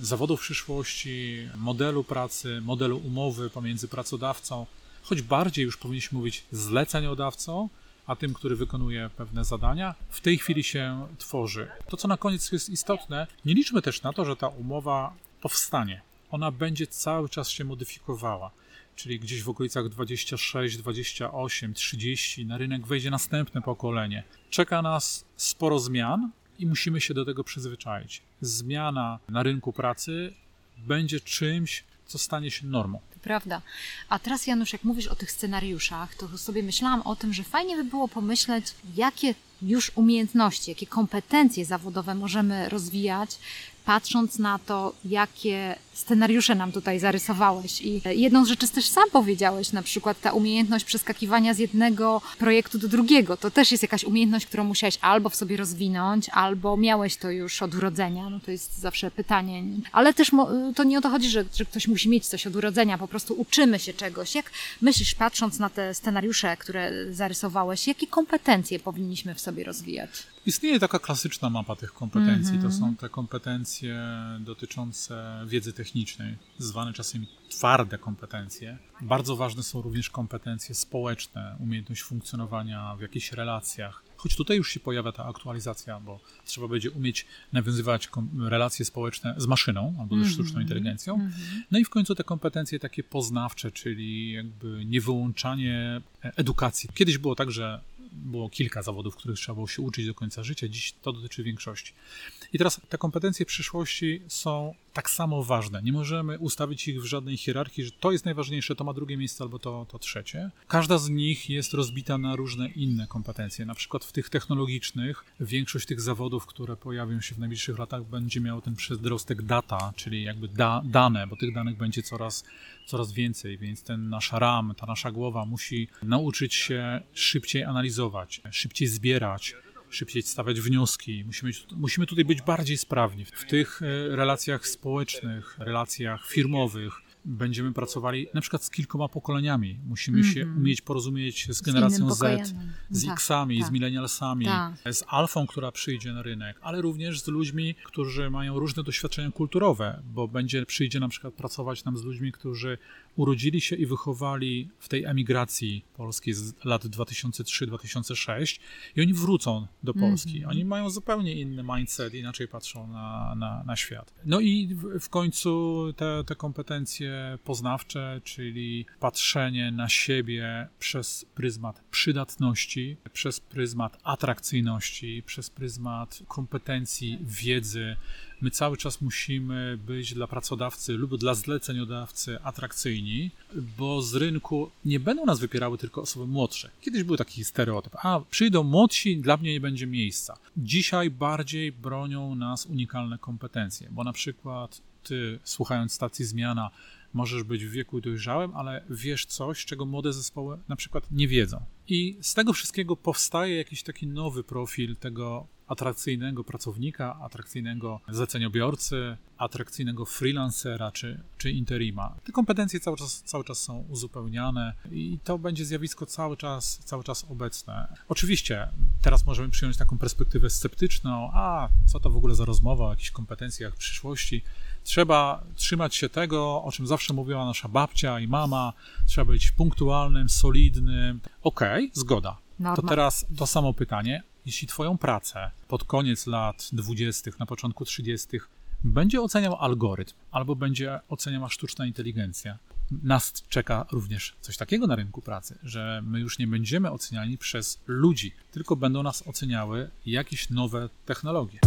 zawodów przyszłości, modelu pracy, modelu umowy pomiędzy pracodawcą, choć bardziej już powinniśmy mówić zleceniodawcą, a tym, który wykonuje pewne zadania, w tej chwili się tworzy. To, co na koniec jest istotne, nie liczmy też na to, że ta umowa powstanie. Ona będzie cały czas się modyfikowała, czyli gdzieś w okolicach 26, 28, 30 na rynek wejdzie następne pokolenie. Czeka nas sporo zmian i musimy się do tego przyzwyczaić. Zmiana na rynku pracy będzie czymś, co stanie się normą. Prawda. A teraz, Janusz, jak mówisz o tych scenariuszach, to sobie myślałam o tym, że fajnie by było pomyśleć, jakie już umiejętności, jakie kompetencje zawodowe możemy rozwijać, patrząc na to, jakie scenariusze nam tutaj zarysowałeś. I jedną z rzeczy też sam powiedziałeś, na przykład ta umiejętność przeskakiwania z jednego projektu do drugiego. To też jest jakaś umiejętność, którą musiałeś albo w sobie rozwinąć, albo miałeś to już od urodzenia. No to jest zawsze pytanie. Ale też to nie o to chodzi, że, że ktoś musi mieć coś od urodzenia, po prostu uczymy się czegoś. Jak myślisz, patrząc na te scenariusze, które zarysowałeś, jakie kompetencje powinniśmy w sobie rozwijać? Istnieje taka klasyczna mapa tych kompetencji. To są te kompetencje dotyczące wiedzy technicznej, zwane czasem twarde kompetencje. Bardzo ważne są również kompetencje społeczne, umiejętność funkcjonowania w jakichś relacjach. Choć tutaj już się pojawia ta aktualizacja, bo trzeba będzie umieć nawiązywać relacje społeczne z maszyną albo ze sztuczną inteligencją. No i w końcu te kompetencje takie poznawcze, czyli jakby niewyłączanie edukacji. Kiedyś było tak, że było kilka zawodów, których trzeba było się uczyć do końca życia, dziś to dotyczy większości. I teraz te kompetencje przyszłości są tak samo ważne. Nie możemy ustawić ich w żadnej hierarchii, że to jest najważniejsze, to ma drugie miejsce albo to, to trzecie. Każda z nich jest rozbita na różne inne kompetencje. Na przykład w tych technologicznych większość tych zawodów, które pojawią się w najbliższych latach, będzie miało ten przedrostek data, czyli jakby da, dane, bo tych danych będzie coraz, coraz więcej, więc ten nasz RAM, ta nasza głowa musi nauczyć się szybciej analizować, szybciej zbierać, szybciej stawiać wnioski. Musimy, musimy tutaj być bardziej sprawni. W tych e, relacjach społecznych, relacjach firmowych będziemy pracowali na przykład z kilkoma pokoleniami. Musimy się umieć porozumieć z generacją Z, pokoleniem. z Tak, X-ami, tak. z millennialsami, Tak. z alfą, która przyjdzie na rynek, ale również z ludźmi, którzy mają różne doświadczenia kulturowe, bo będzie przyjdzie na przykład pracować nam z ludźmi, którzy urodzili się i wychowali w tej emigracji polskiej z lat 2003-2006 i oni wrócą do Polski. Mhm. Oni mają zupełnie inny mindset, inaczej patrzą na, na, na świat. No i w, w końcu te, te kompetencje poznawcze, czyli patrzenie na siebie przez pryzmat przydatności, przez pryzmat atrakcyjności, przez pryzmat kompetencji, wiedzy. My cały czas musimy być dla pracodawcy lub dla zleceniodawcy atrakcyjni, bo z rynku nie będą nas wypierały tylko osoby młodsze. Kiedyś był taki stereotyp, a przyjdą młodsi, dla mnie nie będzie miejsca. Dzisiaj bardziej bronią nas unikalne kompetencje, bo na przykład ty, słuchając stacji Zmiana, możesz być w wieku dojrzałym, ale wiesz coś, czego młode zespoły na przykład nie wiedzą. I z tego wszystkiego powstaje jakiś taki nowy profil tego atrakcyjnego pracownika, atrakcyjnego zleceniobiorcy, atrakcyjnego freelancera czy, czy interima. Te kompetencje cały czas, cały czas są uzupełniane i to będzie zjawisko cały czas, cały czas obecne. Oczywiście teraz możemy przyjąć taką perspektywę sceptyczną, a co to w ogóle za rozmowa o jakichś kompetencjach przyszłości. Trzeba trzymać się tego, o czym zawsze mówiła nasza babcia i mama. Trzeba być punktualnym, solidnym. Okej, zgoda. To teraz to samo pytanie. Jeśli Twoją pracę pod koniec lat 20., na początku 30., będzie oceniał algorytm albo będzie oceniała sztuczna inteligencja, nas czeka również coś takiego na rynku pracy, że my już nie będziemy oceniani przez ludzi, tylko będą nas oceniały jakieś nowe technologie.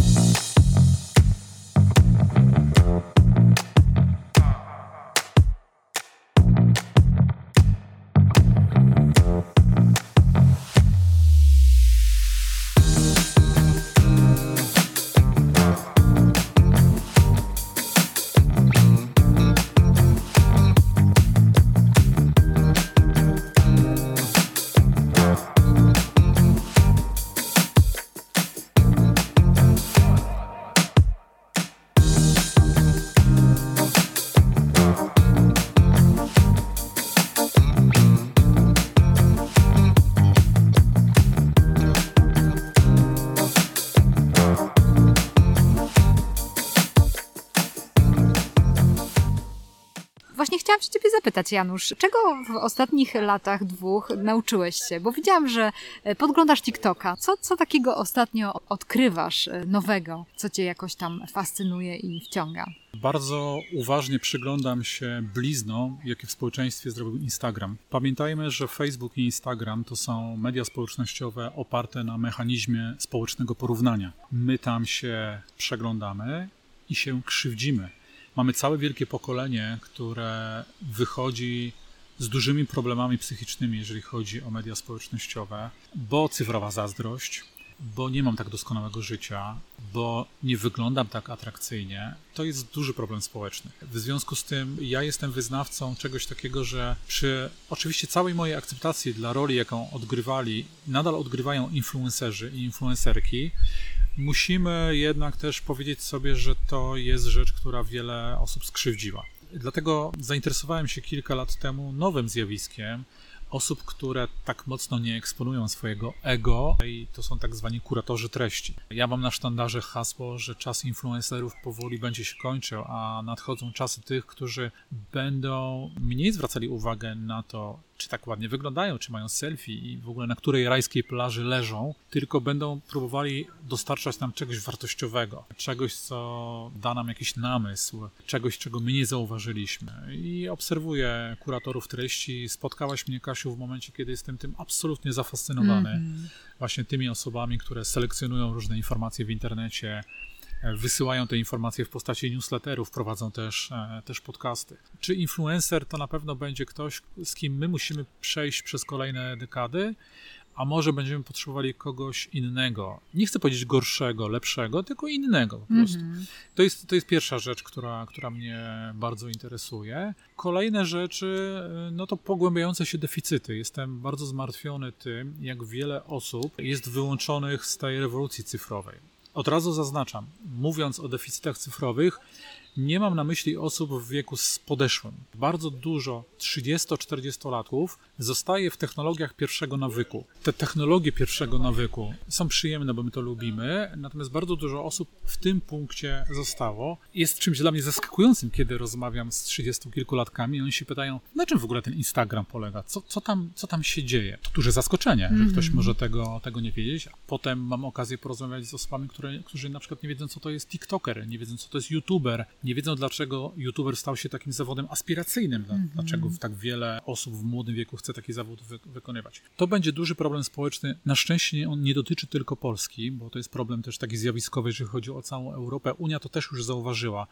Zapytać, Janusz, czego w ostatnich latach dwóch nauczyłeś się? Bo widziałam, że e, podglądasz TikToka. Co, co takiego ostatnio odkrywasz e, nowego, co cię jakoś tam fascynuje i wciąga? Bardzo uważnie przyglądam się bliznom, jakie w społeczeństwie zrobił Instagram. Pamiętajmy, że Facebook i Instagram to są media społecznościowe oparte na mechanizmie społecznego porównania. My tam się przeglądamy i się krzywdzimy. Mamy całe wielkie pokolenie, które wychodzi z dużymi problemami psychicznymi, jeżeli chodzi o media społecznościowe, bo cyfrowa zazdrość, bo nie mam tak doskonałego życia, bo nie wyglądam tak atrakcyjnie, to jest duży problem społeczny. W związku z tym ja jestem wyznawcą czegoś takiego, że przy oczywiście całej mojej akceptacji dla roli, jaką odgrywali, nadal odgrywają influencerzy i influencerki, musimy jednak też powiedzieć sobie, że to jest rzecz, która wiele osób skrzywdziła. Dlatego zainteresowałem się kilka lat temu nowym zjawiskiem osób, które tak mocno nie eksponują swojego ego i to są tak zwani kuratorzy treści. Ja mam na sztandarze hasło, że czas influencerów powoli będzie się kończył, a nadchodzą czasy tych, którzy będą mniej zwracali uwagę na to, czy tak ładnie wyglądają, czy mają selfie i w ogóle na której rajskiej plaży leżą, tylko będą próbowali dostarczać nam czegoś wartościowego, czegoś, co da nam jakiś namysł, czegoś, czego my nie zauważyliśmy. I obserwuję kuratorów treści. Spotkałaś mnie, Kasiu, w momencie, kiedy jestem tym absolutnie zafascynowany. Właśnie tymi osobami, które selekcjonują różne informacje w internecie, wysyłają te informacje w postaci newsletterów, prowadzą też, e, też podcasty. Czy influencer to na pewno będzie ktoś, z kim my musimy przejść przez kolejne dekady, a może będziemy potrzebowali kogoś innego. Nie chcę powiedzieć gorszego, lepszego, tylko innego po prostu. To, jest, to jest pierwsza rzecz, która, która mnie bardzo interesuje. Kolejne rzeczy, y, no to pogłębiające się deficyty. Jestem bardzo zmartwiony tym, jak wiele osób jest wyłączonych z tej rewolucji cyfrowej. Od razu zaznaczam, mówiąc o deficytach cyfrowych, nie mam na myśli osób w wieku z podeszłym. Bardzo dużo 30-40-latków zostaje w technologiach pierwszego nawyku. Te technologie pierwszego nawyku są przyjemne, bo my to lubimy, natomiast bardzo dużo osób w tym punkcie zostało. Jest czymś dla mnie zaskakującym, kiedy rozmawiam z 30 kilkulatkami i oni się pytają, na czym w ogóle ten Instagram polega? Co, co, tam, co tam się dzieje? To duże zaskoczenie, że ktoś może tego, tego nie wiedzieć. Potem mam okazję porozmawiać z osobami, które, którzy na przykład nie wiedzą, co to jest TikToker, nie wiedzą, co to jest YouTuber, nie wiedzą, dlaczego YouTuber stał się takim zawodem aspiracyjnym, dla- dlaczego tak wiele osób w młodym wieku chce taki zawód wy wykonywać. To będzie duży problem społeczny. Na szczęście on nie dotyczy tylko Polski, bo to jest problem też taki zjawiskowy, jeżeli chodzi o całą Europę. Unia to też już zauważyła,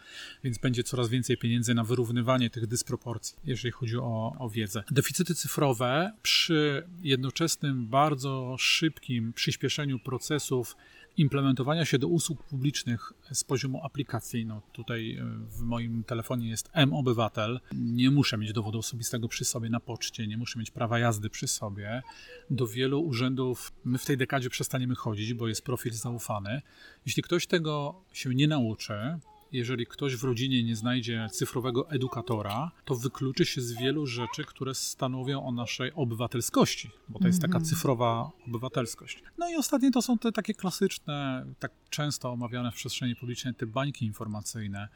więc będzie coraz więcej pieniędzy na wyrównywanie tych dysproporcji, jeżeli chodzi o, o wiedzę. Deficyty cyfrowe przy jednoczesnym, bardzo szybkim przyspieszeniu procesów implementowania się do usług publicznych z poziomu aplikacji. No tutaj e, w moim telefonie jest M-Obywatel. Nie muszę mieć dowodu osobistego przy sobie na poczcie, nie muszę mieć prawa jazdy przy sobie. Do wielu urzędów my w tej dekadzie przestaniemy chodzić, bo jest profil zaufany. Jeśli ktoś tego się nie nauczy, jeżeli ktoś w rodzinie nie znajdzie cyfrowego edukatora, to wykluczy się z wielu rzeczy, które stanowią o naszej obywatelskości, bo to jest taka cyfrowa obywatelskość. No i ostatnie to są te takie klasyczne, tak często omawiane w przestrzeni publicznej, te bańki informacyjne,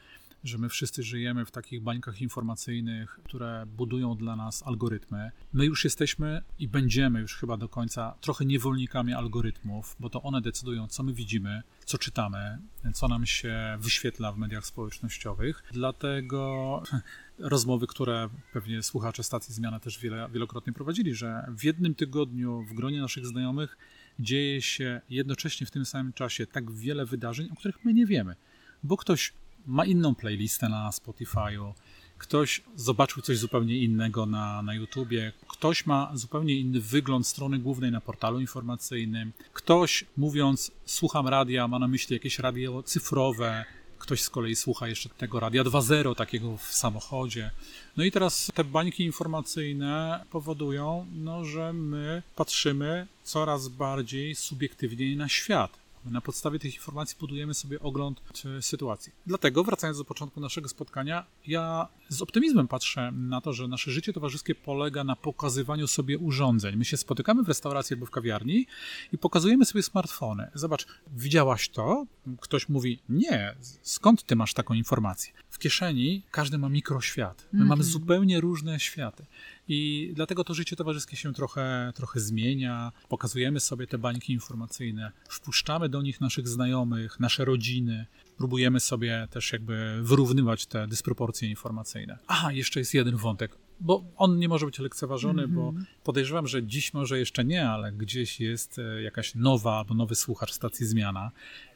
że my wszyscy żyjemy w takich bańkach informacyjnych, które budują dla nas algorytmy. My już jesteśmy i będziemy już chyba do końca trochę niewolnikami algorytmów, bo to one decydują, co my widzimy, co czytamy, co nam się wyświetla w mediach społecznościowych. Dlatego rozmowy, które pewnie słuchacze stacji Zmiana też wiele, wielokrotnie prowadzili, że w jednym tygodniu w gronie naszych znajomych dzieje się jednocześnie w tym samym czasie tak wiele wydarzeń, o których my nie wiemy, bo ktoś ma inną playlistę na Spotify'u, ktoś zobaczył coś zupełnie innego na, na YouTubie, ktoś ma zupełnie inny wygląd strony głównej na portalu informacyjnym, ktoś mówiąc słucham radia ma na myśli jakieś radio cyfrowe, ktoś z kolei słucha jeszcze tego radia 2.0 takiego w samochodzie. No i teraz te bańki informacyjne powodują, no, że my patrzymy coraz bardziej subiektywnie na świat. Na podstawie tych informacji budujemy sobie ogląd e, sytuacji. Dlatego, wracając do początku naszego spotkania, ja z optymizmem patrzę na to, że nasze życie towarzyskie polega na pokazywaniu sobie urządzeń. My się spotykamy w restauracji albo w kawiarni i pokazujemy sobie smartfony. Zobacz, widziałaś to? Ktoś mówi, nie, skąd ty masz taką informację? W kieszeni każdy ma mikroświat. My mamy zupełnie różne światy. I dlatego to życie towarzyskie się trochę, trochę zmienia. Pokazujemy sobie te bańki informacyjne, wpuszczamy do nich naszych znajomych, nasze rodziny. Próbujemy sobie też jakby wyrównywać te dysproporcje informacyjne. Aha, jeszcze jest jeden wątek, bo on nie może być lekceważony, bo podejrzewam, że dziś może jeszcze nie, ale gdzieś jest e, jakaś nowa albo nowy słuchacz stacji Zmiana.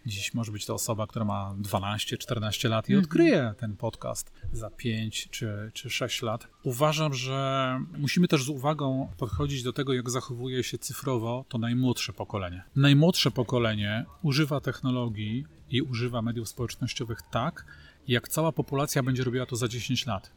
Dziś może być to osoba, która ma 12-14 lat i odkryje ten podcast za 5 czy, czy 6 lat. Uważam, że musimy też z uwagą podchodzić do tego, jak zachowuje się cyfrowo to najmłodsze pokolenie. Najmłodsze pokolenie używa technologii i używa mediów społecznościowych tak, jak cała populacja będzie robiła to za 10 lat.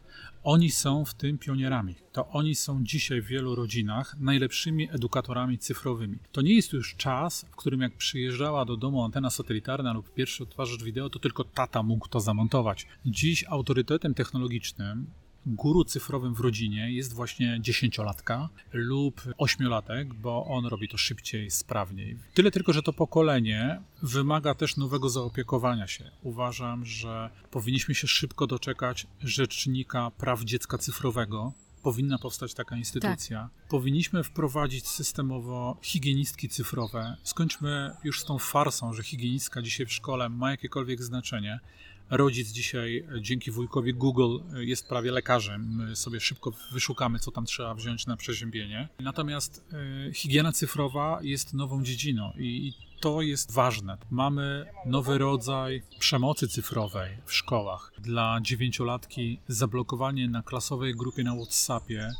Oni są w tym pionierami. To oni są dzisiaj w wielu rodzinach najlepszymi edukatorami cyfrowymi. To nie jest już czas, w którym jak przyjeżdżała do domu antena satelitarna lub pierwszy odtwarzacz wideo, to tylko tata mógł to zamontować. Dziś autorytetem technologicznym guru cyfrowym w rodzinie jest właśnie dziesięciolatka lub ośmiolatek, bo on robi to szybciej, sprawniej. Tyle tylko, że to pokolenie wymaga też nowego zaopiekowania się. Uważam, że powinniśmy się szybko doczekać Rzecznika Praw Dziecka Cyfrowego. Powinna powstać taka instytucja. Powinniśmy wprowadzić systemowo higienistki cyfrowe. Skończmy już z tą farsą, że higienistka dzisiaj w szkole ma jakiekolwiek znaczenie. Rodzic dzisiaj e, dzięki wujkowi Google e, jest prawie lekarzem. My sobie szybko wyszukamy, co tam trzeba wziąć na przeziębienie. Natomiast e, higiena cyfrowa jest nową dziedziną i, To jest ważne. Mamy nowy rodzaj przemocy cyfrowej w szkołach. Dla dziewięciolatki zablokowanie na klasowej grupie na WhatsAppie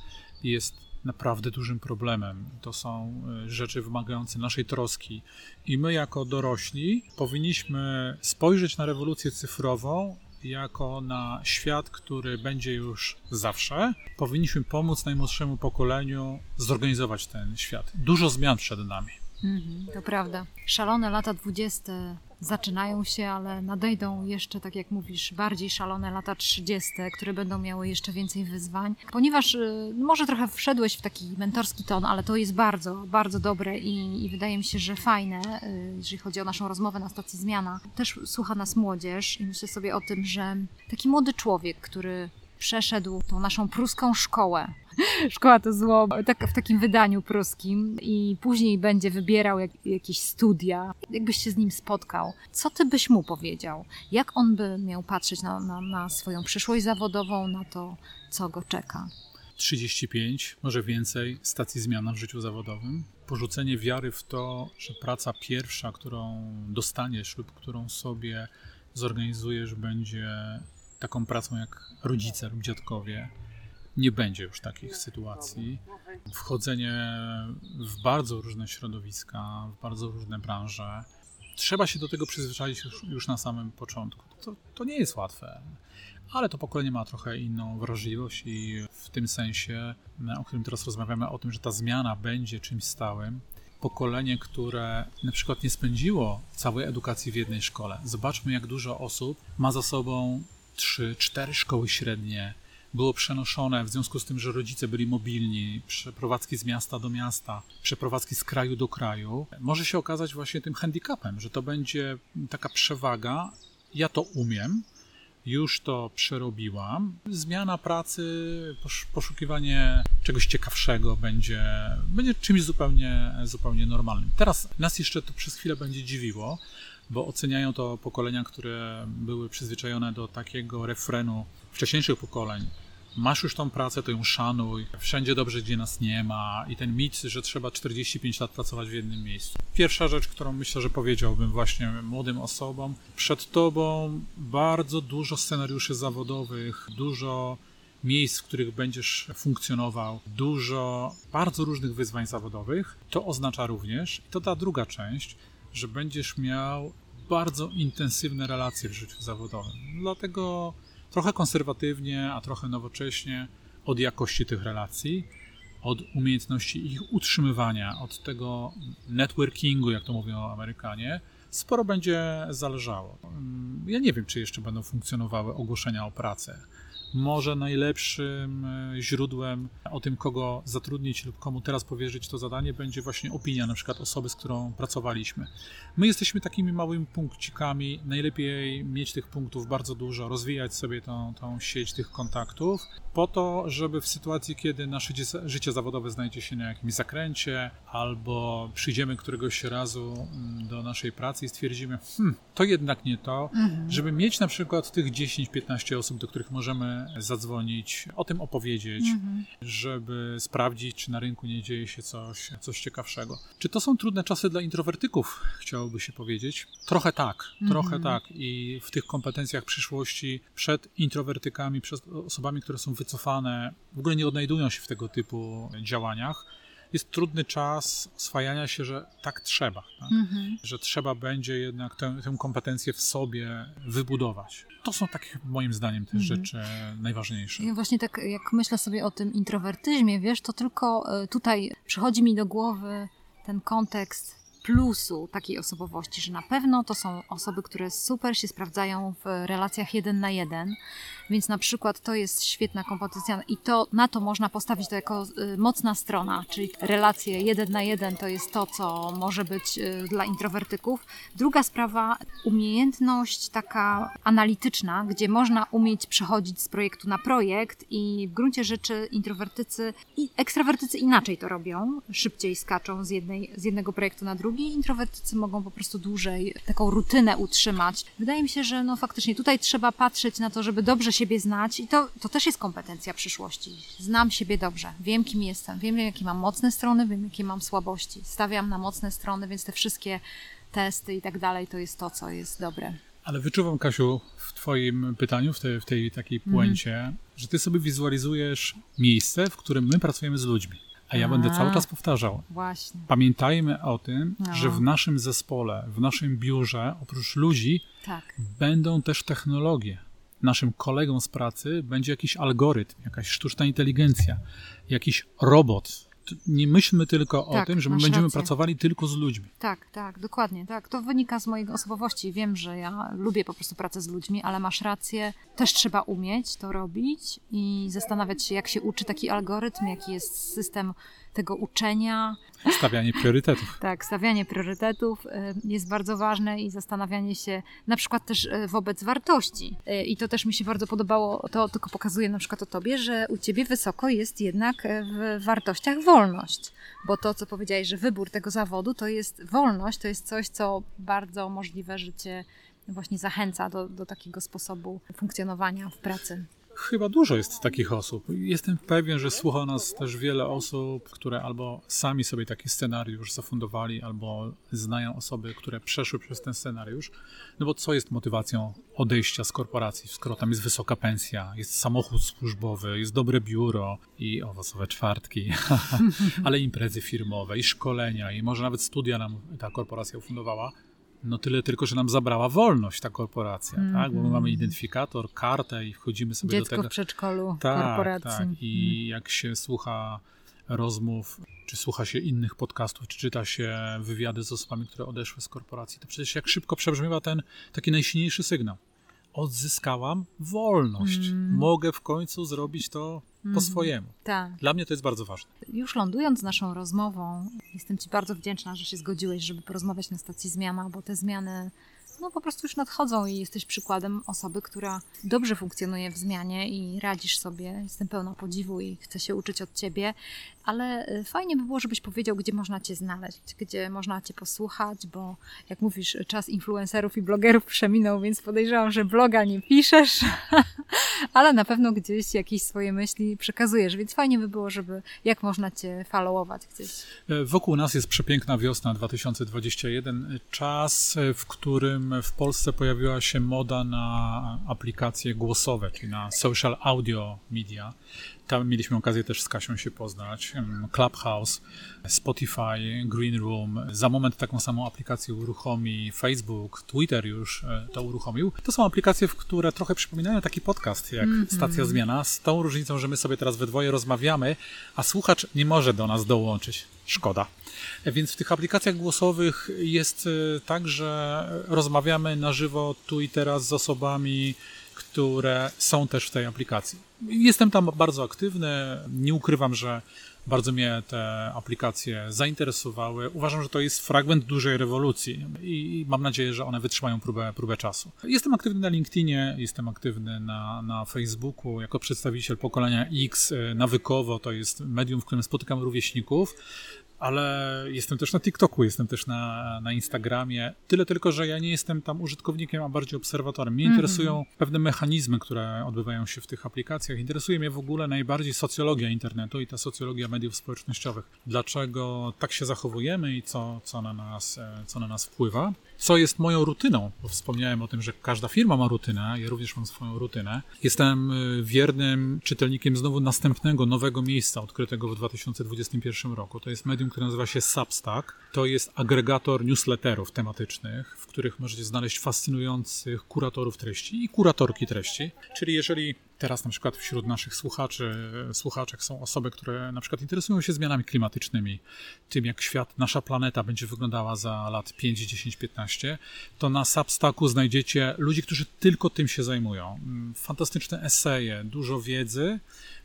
jest naprawdę dużym problemem. To są e, rzeczy wymagające naszej troski. I my, jako dorośli, powinniśmy spojrzeć na rewolucję cyfrową jako na świat, który będzie już zawsze. Powinniśmy pomóc najmłodszemu pokoleniu zorganizować ten świat. Dużo zmian przed nami. Mhm, to prawda. Szalone lata dwudzieste zaczynają się, ale nadejdą jeszcze, tak jak mówisz, bardziej szalone lata trzydzieste, które będą miały jeszcze więcej wyzwań. Ponieważ y, może trochę wszedłeś w taki mentorski ton, ale to jest bardzo, bardzo dobre i, i wydaje mi się, że fajne, y, jeżeli chodzi o naszą rozmowę na stacji Zmiana. Też słucha nas młodzież i myślę sobie o tym, że taki młody człowiek, który przeszedł tą naszą pruską szkołę. Szkoła to zło, tak, w takim wydaniu pruskim i później będzie wybierał jak, jakieś studia. Jakbyś się z nim spotkał, co ty byś mu powiedział? Jak on by miał patrzeć na, na, na swoją przyszłość zawodową, na to, co go czeka? 35, może więcej stacji zmiana w życiu zawodowym. Porzucenie wiary w to, że praca pierwsza, którą dostaniesz lub którą sobie zorganizujesz, będzie taką pracą jak rodzice lub dziadkowie. Nie będzie już takich sytuacji. Wchodzenie w bardzo różne środowiska, w bardzo różne branże. Trzeba się do tego przyzwyczaić już, już na samym początku. To, to nie jest łatwe ale to pokolenie ma trochę inną wrażliwość i w tym sensie, o którym teraz rozmawiamy, o tym, że ta zmiana będzie czymś stałym. Pokolenie, które na przykład nie spędziło całej edukacji w jednej szkole. Zobaczmy, jak dużo osób ma za sobą trzy, cztery szkoły średnie, było przenoszone w związku z tym, że rodzice byli mobilni, przeprowadzki z miasta do miasta, przeprowadzki z kraju do kraju, może się okazać właśnie tym handicapem, że to będzie taka przewaga. Ja to umiem, już to przerobiłam. Zmiana pracy, posz- poszukiwanie czegoś ciekawszego będzie, będzie czymś zupełnie, zupełnie normalnym. Teraz nas jeszcze to przez chwilę będzie dziwiło, bo oceniają to pokolenia, które były przyzwyczajone do takiego refrenu wcześniejszych pokoleń. Masz już tą pracę, to ją szanuj, wszędzie dobrze, gdzie nas nie ma i ten mit, że trzeba 45 lat pracować w jednym miejscu. Pierwsza rzecz, którą myślę, że powiedziałbym właśnie młodym osobom, przed tobą bardzo dużo scenariuszy zawodowych, dużo miejsc, w których będziesz funkcjonował, dużo bardzo różnych wyzwań zawodowych. To oznacza również, to ta druga część, że będziesz miał bardzo intensywne relacje w życiu zawodowym. Dlatego trochę konserwatywnie, a trochę nowocześnie od jakości tych relacji, od umiejętności ich utrzymywania, od tego networkingu, jak to mówią Amerykanie, sporo będzie zależało. Ja nie wiem, czy jeszcze będą funkcjonowały ogłoszenia o pracę. Może najlepszym e, źródłem o tym, kogo zatrudnić lub komu teraz powierzyć to zadanie, będzie właśnie opinia na przykład osoby, z którą pracowaliśmy. My jesteśmy takimi małymi punkcikami. Najlepiej mieć tych punktów bardzo dużo, rozwijać sobie tą, tą sieć tych kontaktów, po to, żeby w sytuacji, kiedy nasze życie zawodowe znajdzie się na jakimś zakręcie, albo przyjdziemy któregoś razu mm, do naszej pracy i stwierdzimy, hmm, to jednak nie to, żeby mieć na przykład tych 10-15 osób, do których możemy zadzwonić, o tym opowiedzieć, żeby sprawdzić, czy na rynku nie dzieje się coś, coś ciekawszego. Czy to są trudne czasy dla introwertyków, chciałoby się powiedzieć? Trochę tak, trochę tak. I w tych kompetencjach przyszłości przed introwertykami, przed osobami, które są wycofane, w ogóle nie odnajdują się w tego typu działaniach, jest trudny czas oswajania się, że tak trzeba. Tak? Że trzeba będzie jednak tę, tę kompetencję w sobie wybudować. To są takie, moim zdaniem, te rzeczy najważniejsze. Ja właśnie tak jak myślę sobie o tym introwertyzmie, wiesz, to tylko e, tutaj przychodzi mi do głowy ten kontekst plusu takiej osobowości, że na pewno to są osoby, które super się sprawdzają w relacjach jeden na jeden, więc na przykład to jest świetna kompetencja i to na to można postawić to jako y, mocna strona, czyli relacje jeden na jeden to jest to, co może być y, dla introwertyków. Druga sprawa, umiejętność taka analityczna, gdzie można umieć przechodzić z projektu na projekt i w gruncie rzeczy introwertycy i ekstrawertycy inaczej to robią, szybciej skaczą z, jednej, z jednego projektu na drugi, introwertycy mogą po prostu dłużej taką rutynę utrzymać. Wydaje mi się, że no faktycznie tutaj trzeba patrzeć na to, żeby dobrze siebie znać i to, to też jest kompetencja przyszłości. Znam siebie dobrze, wiem kim jestem, wiem jakie mam mocne strony, wiem jakie mam słabości. Stawiam na mocne strony, więc te wszystkie testy i tak dalej, to jest to, co jest dobre. Ale wyczuwam, Kasiu, w Twoim pytaniu, w tej, w tej takiej Mhm. puencie, że Ty sobie wizualizujesz miejsce, w którym my pracujemy z ludźmi. A ja będę cały czas powtarzał. Właśnie. Pamiętajmy o tym, No. że w naszym zespole, w naszym biurze, oprócz ludzi, Tak. będą też technologie. Naszym kolegą z pracy będzie jakiś algorytm, jakaś sztuczna inteligencja, jakiś robot. Nie myślmy tylko o Tak, tym, że my będziemy rację. pracowali tylko z ludźmi. Tak, tak, dokładnie, tak. To wynika z mojej osobowości. Wiem, że ja lubię po prostu pracę z ludźmi, ale masz rację, też trzeba umieć to robić i zastanawiać się, jak się uczy taki algorytm, jaki jest system tego uczenia. Stawianie priorytetów. Tak, stawianie priorytetów y, jest bardzo ważne i zastanawianie się na przykład też y, wobec wartości. Y, I to też mi się bardzo podobało, to tylko pokazuje na przykład o tobie, że u ciebie wysoko jest jednak w wartościach wolność. Bo to, co powiedziałeś, że wybór tego zawodu to jest wolność, to jest coś, co bardzo możliwe, że cię właśnie zachęca do, do takiego sposobu funkcjonowania w pracy. Chyba dużo jest takich osób. Jestem pewien, że słucha nas też wiele osób, które albo sami sobie taki scenariusz zafundowali, albo znają osoby, które przeszły przez ten scenariusz. No bo co jest motywacją odejścia z korporacji, skoro tam jest wysoka pensja, jest samochód służbowy, jest dobre biuro i owocowe czwartki, ale imprezy firmowe i szkolenia i może nawet studia nam ta korporacja ufundowała. No tyle tylko, że nam zabrała wolność ta korporacja, tak? Bo my mamy identyfikator, kartę i wchodzimy sobie do Dziecko tego. w przedszkolu Tak, korporacji. tak. I jak się słucha rozmów, czy słucha się innych podcastów, czy czyta się wywiady z osobami, które odeszły z korporacji, to przecież jak szybko przebrzmiewa ten taki najsilniejszy sygnał. Odzyskałam wolność. Mm. Mogę w końcu zrobić to po swojemu. Tak. Dla mnie to jest bardzo ważne. Już lądując z naszą rozmową, jestem Ci bardzo wdzięczna, że się zgodziłeś, żeby porozmawiać na stacji Zmiana, bo te zmiany no, po prostu już nadchodzą i jesteś przykładem osoby, która dobrze funkcjonuje w zmianie i radzisz sobie. Jestem pełna podziwu i chcę się uczyć od Ciebie, ale y, fajnie by było, żebyś powiedział, gdzie można Cię znaleźć, gdzie można Cię posłuchać, bo jak mówisz, czas influencerów i blogerów przeminął, więc podejrzewam, że bloga nie piszesz, ale na pewno gdzieś jakieś swoje myśli przekazujesz, więc fajnie by było, żeby jak można Cię followować gdzieś. E, Wokół nas jest przepiękna wiosna 2021, czas, e, w którym w Polsce pojawiła się moda na aplikacje głosowe, czyli na social audio media. Tam mieliśmy okazję też z Kasią się poznać. Em, Clubhouse, Spotify, Green Room. Za moment taką samą aplikację uruchomi Facebook, Twitter już e, to uruchomił. To są aplikacje, w które trochę przypominają taki podcast jak Stacja Zmiana, z tą różnicą, że my sobie teraz we dwoje rozmawiamy, a słuchacz nie może do nas dołączyć. Szkoda. Więc w tych aplikacjach głosowych jest e, tak, że rozmawiamy na żywo tu i teraz z osobami, które są też w tej aplikacji. Jestem tam bardzo aktywny. Nie ukrywam, że bardzo mnie te aplikacje zainteresowały. Uważam, że to jest fragment dużej rewolucji i mam nadzieję, że one wytrzymają próbę, próbę czasu. Jestem aktywny na LinkedInie, jestem aktywny na, na Facebooku jako przedstawiciel pokolenia X. e, Nawykowo to jest medium, w którym spotykam rówieśników ale jestem też na TikToku, jestem też na, na Instagramie. Tyle tylko, że ja nie jestem tam użytkownikiem, a bardziej obserwatorem. Mnie interesują pewne mechanizmy, które odbywają się w tych aplikacjach. Interesuje mnie w ogóle najbardziej socjologia internetu i ta socjologia mediów społecznościowych. Dlaczego tak się zachowujemy i co, co, na, nas, e, co na nas wpływa. Co jest moją rutyną, bo wspomniałem o tym, że każda firma ma rutynę, ja również mam swoją rutynę. Jestem y, wiernym czytelnikiem znowu następnego, nowego miejsca odkrytego w 2021 roku. To jest medium, które nazywa się Substack. To jest agregator newsletterów tematycznych, w których możecie znaleźć fascynujących kuratorów treści i kuratorki treści. Czyli jeżeli teraz na przykład wśród naszych słuchaczy, słuchaczek są osoby, które na przykład interesują się zmianami klimatycznymi, tym jak świat, nasza planeta będzie wyglądała za lat 5, 10, 15, to na Substacku znajdziecie ludzi, którzy tylko tym się zajmują. Mm, Fantastyczne eseje, dużo wiedzy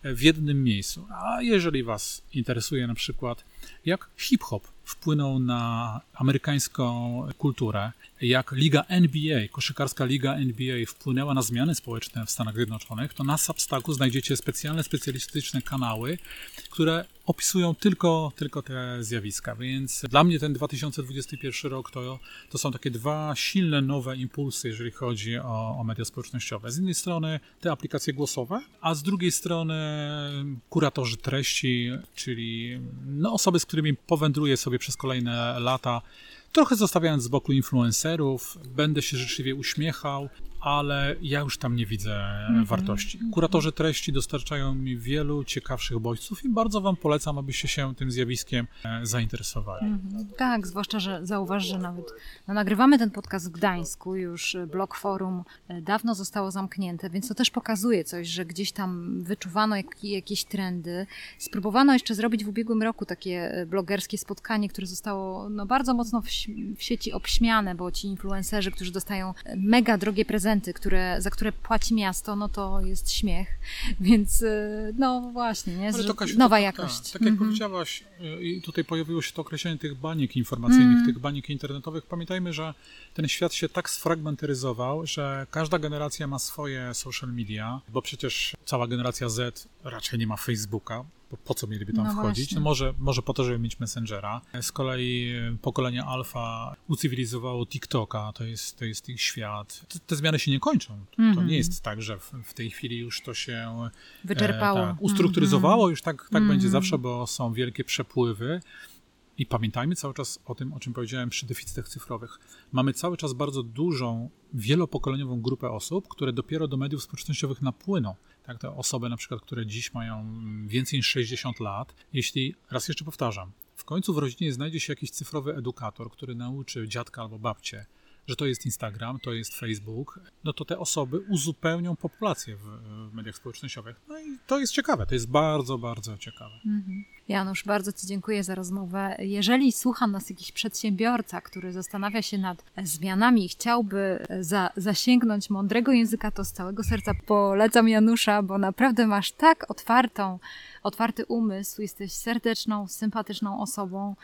w jednym miejscu. A jeżeli Was interesuje na przykład, jak hip-hop wpłynął na amerykańską kulturę, jak liga NBA, koszykarska liga NBA wpłynęła na zmiany społeczne w Stanach Zjednoczonych, to na Substacku znajdziecie specjalne, specjalistyczne kanały, które opisują tylko, tylko te zjawiska. Więc dla mnie ten 2021 rok to, to są takie dwa silne, nowe impulsy, jeżeli chodzi o, o media społecznościowe. Z jednej strony te aplikacje głosowe, a z drugiej strony kuratorzy treści, czyli no, osoby, z którymi powędruję sobie przez kolejne lata, trochę zostawiając z boku influencerów, będę się życzliwie uśmiechał, ale ja już tam nie widzę Mhm. wartości. Kuratorzy treści dostarczają mi wielu ciekawszych bodźców i bardzo Wam polecam, abyście się tym zjawiskiem e, zainteresowali. Mhm. Tak, zwłaszcza, że zauważ, że nawet no, nagrywamy ten podcast w Gdańsku, już e, blog forum e, dawno zostało zamknięte, więc to też pokazuje coś, że gdzieś tam wyczuwano jak, jakieś trendy. Spróbowano jeszcze zrobić w ubiegłym roku takie blogerskie spotkanie, które zostało no, bardzo mocno w, w sieci obśmiane, bo ci influencerzy, którzy dostają mega drogie prezenty, które, za które płaci miasto, no to jest śmiech. Więc e, no właśnie, nie? Kasiu, nowa to- jakość. Tak, tak jak Mhm. powiedziałaś, y, i tutaj pojawiło się to określenie tych baniek informacyjnych, Mm. tych baniek internetowych. Pamiętajmy, że ten świat się tak sfragmentyzował, że każda generacja ma swoje social media, bo przecież cała generacja Z raczej nie ma Facebooka. Bo po co mieliby tam No wchodzić? właśnie. No może, może po to, żeby mieć Messengera. Z kolei y, pokolenie alfa ucywilizowało TikToka, to jest, to jest ich świat. Te, te zmiany się nie kończą. To Mhm. nie jest tak, że w, w tej chwili już to się Wyczerpało. E, tak, ustrukturyzowało, już tak, tak Mhm. będzie zawsze, bo są wielkie przepływy. I pamiętajmy cały czas o tym, o czym powiedziałem przy deficytach cyfrowych. Mamy cały czas bardzo dużą, wielopokoleniową grupę osób, które dopiero do mediów społecznościowych napłyną. Tak, te osoby na przykład, które dziś mają więcej niż 60 lat, jeśli, raz jeszcze powtarzam, w końcu w rodzinie znajdzie się jakiś cyfrowy edukator, który nauczy dziadka albo babcię, że to jest Instagram, to jest Facebook, no to te osoby uzupełnią populację w mediach społecznościowych. No i to jest ciekawe, to jest bardzo, bardzo ciekawe. Mhm. Janusz, bardzo Ci dziękuję za rozmowę. Jeżeli słucha nas jakiś przedsiębiorca, który zastanawia się nad zmianami i chciałby za, zasięgnąć mądrego języka, to z całego serca polecam Janusza, bo naprawdę masz tak otwartą, otwarty umysł, jesteś serdeczną, sympatyczną osobą,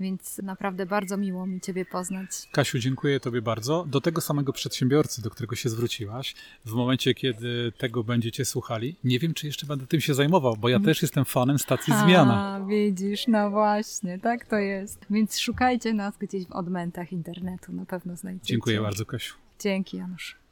więc naprawdę bardzo miło mi Ciebie poznać. Kasiu, dziękuję Tobie bardzo. Do tego samego przedsiębiorcy, do którego się zwróciłaś, w momencie, kiedy tego będziecie słuchali, nie wiem, czy jeszcze będę tym się zajmował, bo ja też jestem fanem stacji Zmiana. A, widzisz, no właśnie, tak to jest. Więc szukajcie nas gdzieś w odmętach internetu, na pewno znajdziecie. Dziękuję bardzo, Kasiu. Dzięki, Janusz.